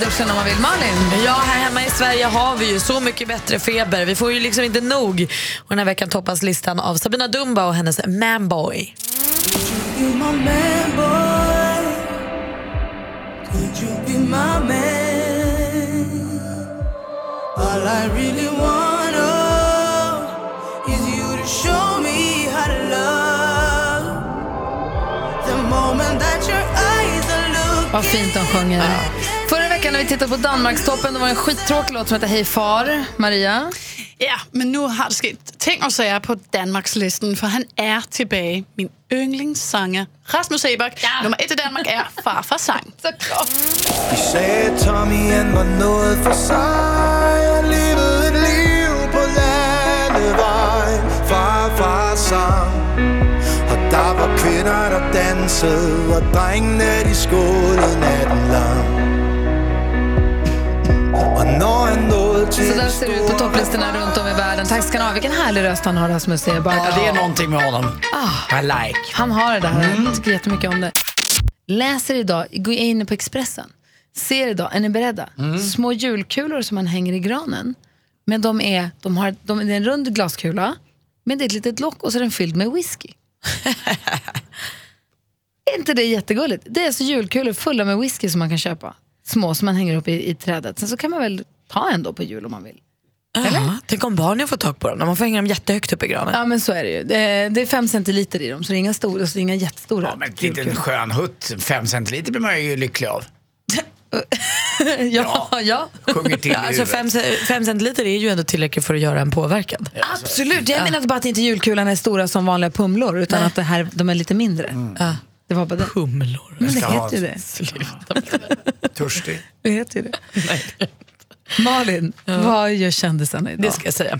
Duschen om man vill? Malin? Ja, här hemma i Sverige har vi ju så mycket bättre feber. Vi får ju liksom inte nog. Och den här veckan toppas listan av Sabina Dumba och hennes Manboy. Vad fint de sjunger. Förra veckan när vi tittade på Danmarkstoppen då var det en skittråkig låt som heter Hej far. Maria? Ja, men nu har det skett ting och sager på Danmarkslisten, för han är tillbaka. Min yndlingssånger Rasmus Seebach. Nummer ett i Danmark är Farfars sang. <laughs> Såklart. De sagde Tommy han var noget for sig Og levede et liv på landevejen Farfar sang Og der var kvinder der dansede Og drengene de skålede natten lang ser ut på topplistorna runt om i världen. Tack ska ni ha. Vilken härlig röst han har, Rasmus Seebach. Ja, det är någonting med honom. Ah, I like. han har det där. Jag tycker jättemycket om det. Läser idag, går in på Expressen, ser idag, är ni beredda? Små julkulor som man hänger i granen. Men de är, de har, de, det är en rund glaskula, men det är ett litet lock och så är den fylld med whisky. <laughs> är inte det jättegulligt? Det är alltså julkulor fulla med whisky som man kan köpa. Små som man hänger upp i, i trädet. Sen så kan man väl ta en då på jul om man vill. Ja, tänk om barnen får tag på dem. Man får hänga dem jättehögt upp i granen. Ja men så är det ju. Det är, fem centiliter i dem så det är inga stora, så det är inga jättestora. Ja, men en liten skön hutt, fem centiliter blir man ju lycklig av. <laughs> ja, ja. Till Ja, alltså fem, fem centiliter är ju ändå tillräckligt för att göra en påverkan. Absolut, jag menar bara att inte julkulan är stora som vanliga pumlor utan att det här, de är lite mindre. Ja, det var bara det. Pumlor. Men det heter ju det. Törstig. <laughs> Det heter ju det. Malin, vad gör kändisarna idag? Det ska jag säga.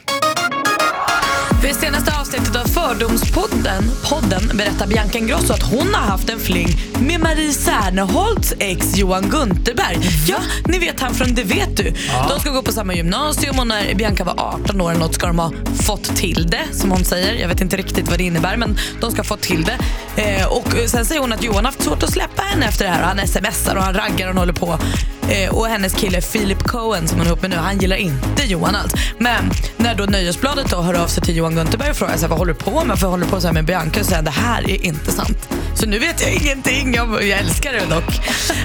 I senaste avsnittet av Fördomspodden podden, berättar Bianca Ingrosso att hon har haft en fling med Marie Serneholtz ex Johan Gunterberg. Ja, ni vet han från Det vet du. De ska gå på samma gymnasium och när Bianca var 18 år eller något ska de ha fått till det, som hon säger. Jag vet inte riktigt vad det innebär, men de ska ha fått till det. Eh, och sen säger hon att Johan har haft svårt att släppa henne efter det här. Han smsar och han raggar och håller på. Eh, och hennes kille Philip Cohen som hon är ihop med nu, han gillar inte Johan alls. Men när då Nöjesbladet då hör av sig till Johan Gunterberg och frågar sig, vad håller du på med? För håller du på så här med Bianca? Så säger han, det här är inte sant. Så nu vet jag ingenting. Jag, jag älskar det dock.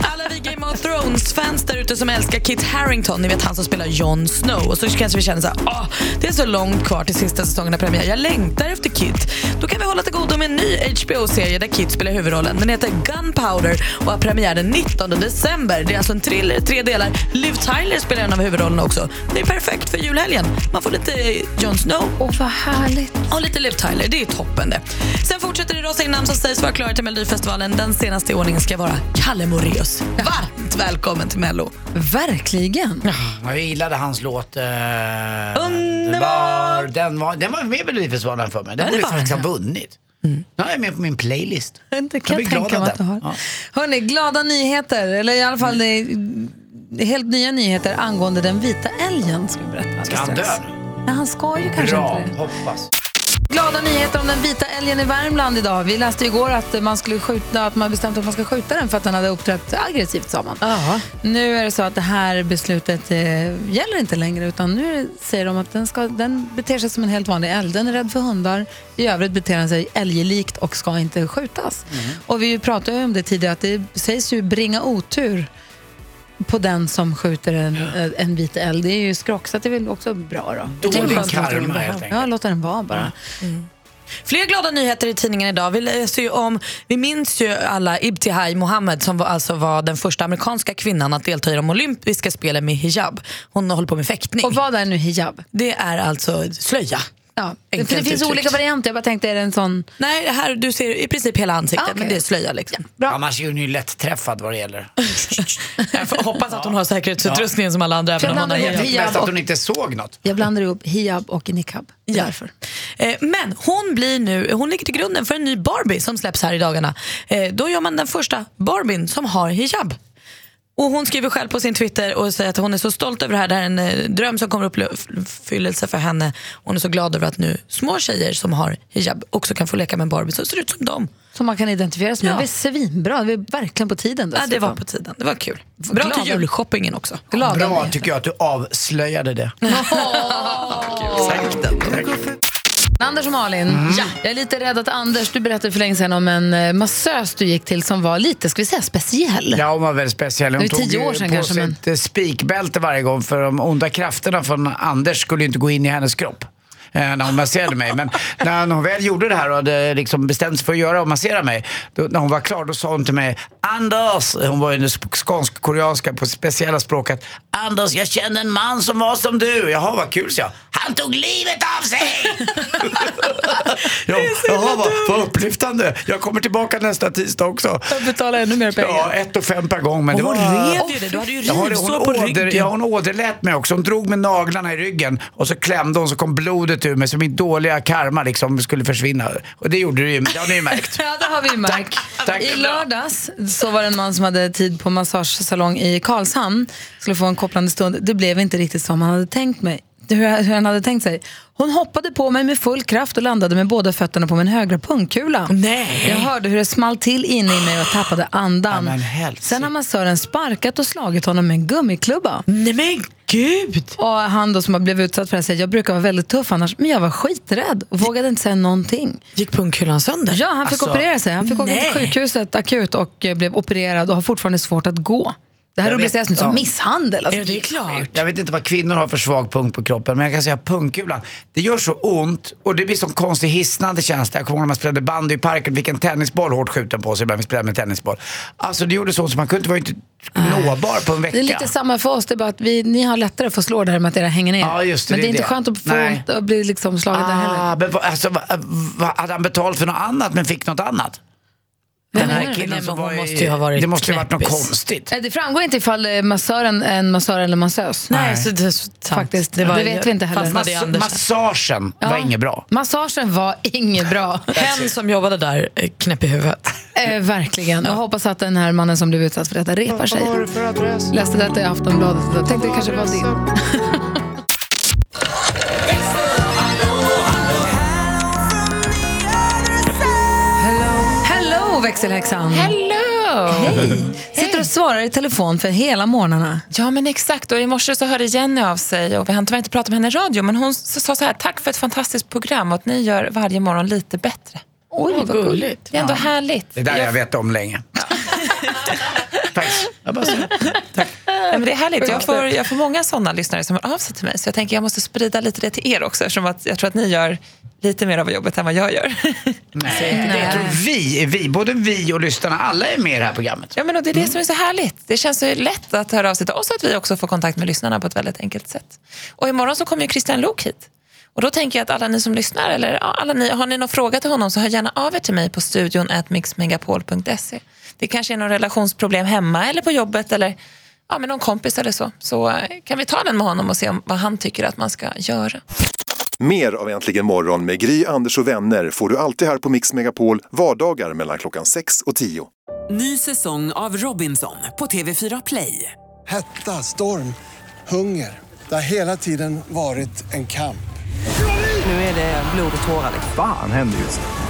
Alla vi Game of Thrones-fans där ute som älskar Kit Harington, ni vet han som spelar Jon Snow. Och så kanske vi känner så här, Åh, det är så långt kvar till sista säsongen av premiär. Jag längtar efter Kit. Då kan vi hålla till godo med en ny HBO-serie där Kit spelar huvudrollen. Den heter Gunpowder och har premiär den 19 december. Det är alltså en thriller, tre delar. Liv Tyler spelar en av huvudrollerna också. Det är perfekt för julhelgen. Man får lite Jon Snow. Åh, vad härligt. Och lite Liv Tyler, det är toppen det. Sen fortsätter det rasa in namn som sägs vara klara till Melodifestivalen. Den senaste i ordningen ska vara Kalle Moraeus. Varmt välkommen till Mello. Verkligen. Jag gillade hans låt uh, Underbar. Den var, den var med i Melodifestivalen för mig. Den Ja, det borde faktiskt ha den, ja. vunnit. Den är med på min playlist. Det kan blir jag glad tänka av mig att du den. har. Hörrni, glada nyheter, eller i alla fall det är helt nya nyheter angående den vita älgen ska vi berätta Ska han dö nu? Nej, han ska ju kanske Bra, inte det. hoppas. Glada nyheter om den vita älgen i Värmland idag. Vi läste igår att man skulle skjuta, att man bestämt att man ska skjuta den för att den hade uppträtt aggressivt sa man. Nu är det så att det här beslutet eh, gäller inte längre utan nu säger de att den, ska, den beter sig som en helt vanlig älg. Den är rädd för hundar. I övrigt beter den sig älgelikt och ska inte skjutas. Och vi pratade ju om det tidigare att det sägs ju bringa otur på den som skjuter en, eh, en vit älg. Det är ju skrock, så det är väl också bra då. Dålig karma, helt enkelt. Ja, låta den vara bara. Fler glada nyheter i tidningen idag. Vi, läser ju om, vi minns ju alla Ibtihaj Mohammed som var, alltså var den första amerikanska kvinnan att delta i de olympiska spelen med hijab. Hon håller på med fäktning. Och vad är nu hijab? Det är alltså slöja. Ja, för Enkelt det finns uttryckt. olika varianter. Jag bara tänkte, är det en sån... Nej, det här, du ser i princip hela ansiktet, Ah, okej. men det är slöja. Liksom. Annars är hon ju lätt träffad vad det gäller. <laughs> Jag hoppas att hon har säkerhetsutrustningen som alla andra. För Även om hon har Mest att hon inte såg något. Jag blandar ihop hijab och niqab. Ja. Därför. Eh, Men hon blir nu, hon ligger till grunden för en ny Barbie som släpps här i dagarna. Eh, Då gör man den första Barbien som har hijab. Och hon skriver själv på sin Twitter och säger att hon är så stolt över det här. Det här är en eh, dröm som kommer uppfyllelse för henne. Hon är så glad över att nu små tjejer som har hijab också kan få leka med en Barbie som ser ut som dem. Som man kan identifiera sig med. Ja. Det är svinbra. Det är verkligen på tiden. Ja, det var på tiden. Det var kul. Bra Glada. till julshoppingen också. Glada Bra nyheter. tycker jag att du avslöjade det. Anders och Malin, Mm. ja. jag är lite rädd att Anders, du berättade för länge sedan om en eh, massös du gick till som var lite, ska vi säga speciell? Ja, hon var väldigt speciell. Hon tio tog år sedan på kanske, sig men- ett eh, spikbälte varje gång för de onda krafterna från Anders skulle inte gå in i hennes kropp eh, När hon masserade mig. Men när hon väl gjorde det här och hade eh, liksom bestämt sig för att göra och massera mig. Då, när hon var klar då sa hon till mig Anders, hon var ju skånsk-koreanska på speciella språket. Anders, jag känner en man som var som du. Jaha, vad kul, så jag. Han tog livet av sig! <laughs> ja, jaha, vad, vad upplyftande. Jag kommer tillbaka nästa tisdag också. Jag betalar ännu mer pengar. Ja, ett och fem per gång. Men det Och var... hon rev ju det. Du hade ju hon, rivsår hon, på åder, ryggen. ja, hon åderlät mig också. Hon drog med naglarna i ryggen och så klämde hon så kom blodet ur mig så min dåliga karma liksom skulle försvinna. Och det gjorde det ju, det har ni ju märkt. <laughs> Ja, det har vi märkt. Tack. I lördags så var det en man som hade tid på massagesalong i Karlshamn. Skulle få en kopplande stund. Det blev inte riktigt som han hade tänkt mig. Hur, hur han hade tänkt sig. Hon hoppade på mig med full kraft och landade med båda fötterna på min högra pungkula. Nej. Jag hörde hur det small till inne i mig och tappade andan. men helsike. Sen har massören sparkat och slagit honom med en gummiklubba. Nej men gud! Och han då som har blivit utsatt för det här säger jag brukar vara väldigt tuff annars, men jag var skiträdd och vågade inte säga någonting. Gick pungkulan sönder? Ja, han fick Alltså, operera sig. Han fick åka till nej. sjukhuset akut och eh, blev opererad och har fortfarande svårt att gå. Det här rubriceras nu som ja. misshandel. Alltså, Ja, det är klart. Jag vet inte vad kvinnor har för svag punkt på kroppen men jag kan säga pungkulan. Det gör så ont och det blir sån konstig hisnande känsla. Jag kommer ihåg när man spelade bandy i parken, fick en tennisboll hårt skjuten på sig vi spelade med tennisboll. Alltså det gjorde så ont så man kunde vara inte nåbar på en vecka. Det är lite samma för oss, det är bara att vi, ni har lättare att slå det här med att era hänger ner. Ja, just det, men det det är är inte det. skönt att få ont och bli liksom slagen där heller. Ah, men alltså, vad, vad, hade han betalt för något annat men fick något annat? Den här killen Nej, som men var måste ju ha varit Det måste ju ha varit något konstigt. Eh, Det framgår inte ifall eh, massören är en massör eller massös. Nej, så det är så sant. Faktiskt, det vet vi inte heller. Mass- massagen var inget bra. Massagen var inget bra. <laughs> Hen som jobbade där eh, knäpp i huvudet. Eh, verkligen. Jag hoppas att den här mannen som blev utsatt för detta repar sig. Var det? Läste detta i Aftonbladet och tänkte det kanske var din. <laughs> Hello växelhäxan! Hello! Hej! Sitter och svarar i telefon för hela morgnarna. Ja, men exakt. Och I morse så hörde Jenny av sig och vi hann tyvärr inte prata med henne i radio, men hon sa så här, tack för ett fantastiskt program och att ni gör varje morgon lite bättre. Oj, vad gulligt. Det är ändå Ja. härligt. Det där jag vet om länge. <laughs> Nej, men det är härligt. Jag får, jag får många sådana lyssnare som hör av sig till mig. Så jag tänker jag måste sprida lite det till er också. Eftersom att jag tror att ni gör lite mer av jobbet än vad jag gör. Nej, <laughs> jag tror vi vi, både vi och lyssnarna, alla är med i det här programmet. Ja, men och det är det som är så härligt. Det känns så lätt att höra av sig till oss och att vi också får kontakt med lyssnarna på ett väldigt enkelt sätt. Och imorgon så kommer ju Christian Lok hit. Och då tänker jag att alla ni som lyssnar, eller alla ni, har ni någon fråga till honom så hör gärna av er till mig på studion at mixmegapol.se. Det kanske är någon relationsproblem hemma eller på jobbet eller ja, med någon kompis eller så. Så eh, kan vi ta den med honom och se om, vad han tycker att man ska göra. Mer av Äntligen morgon med Gry, Anders och vänner får du alltid här på Mix Megapol vardagar mellan klockan 6 och 10. Ny säsong av Robinson på TV4 Play. Hetta, storm, hunger. Det har hela tiden varit en kamp. Nu är det blod och tårar. Fan händer just nu.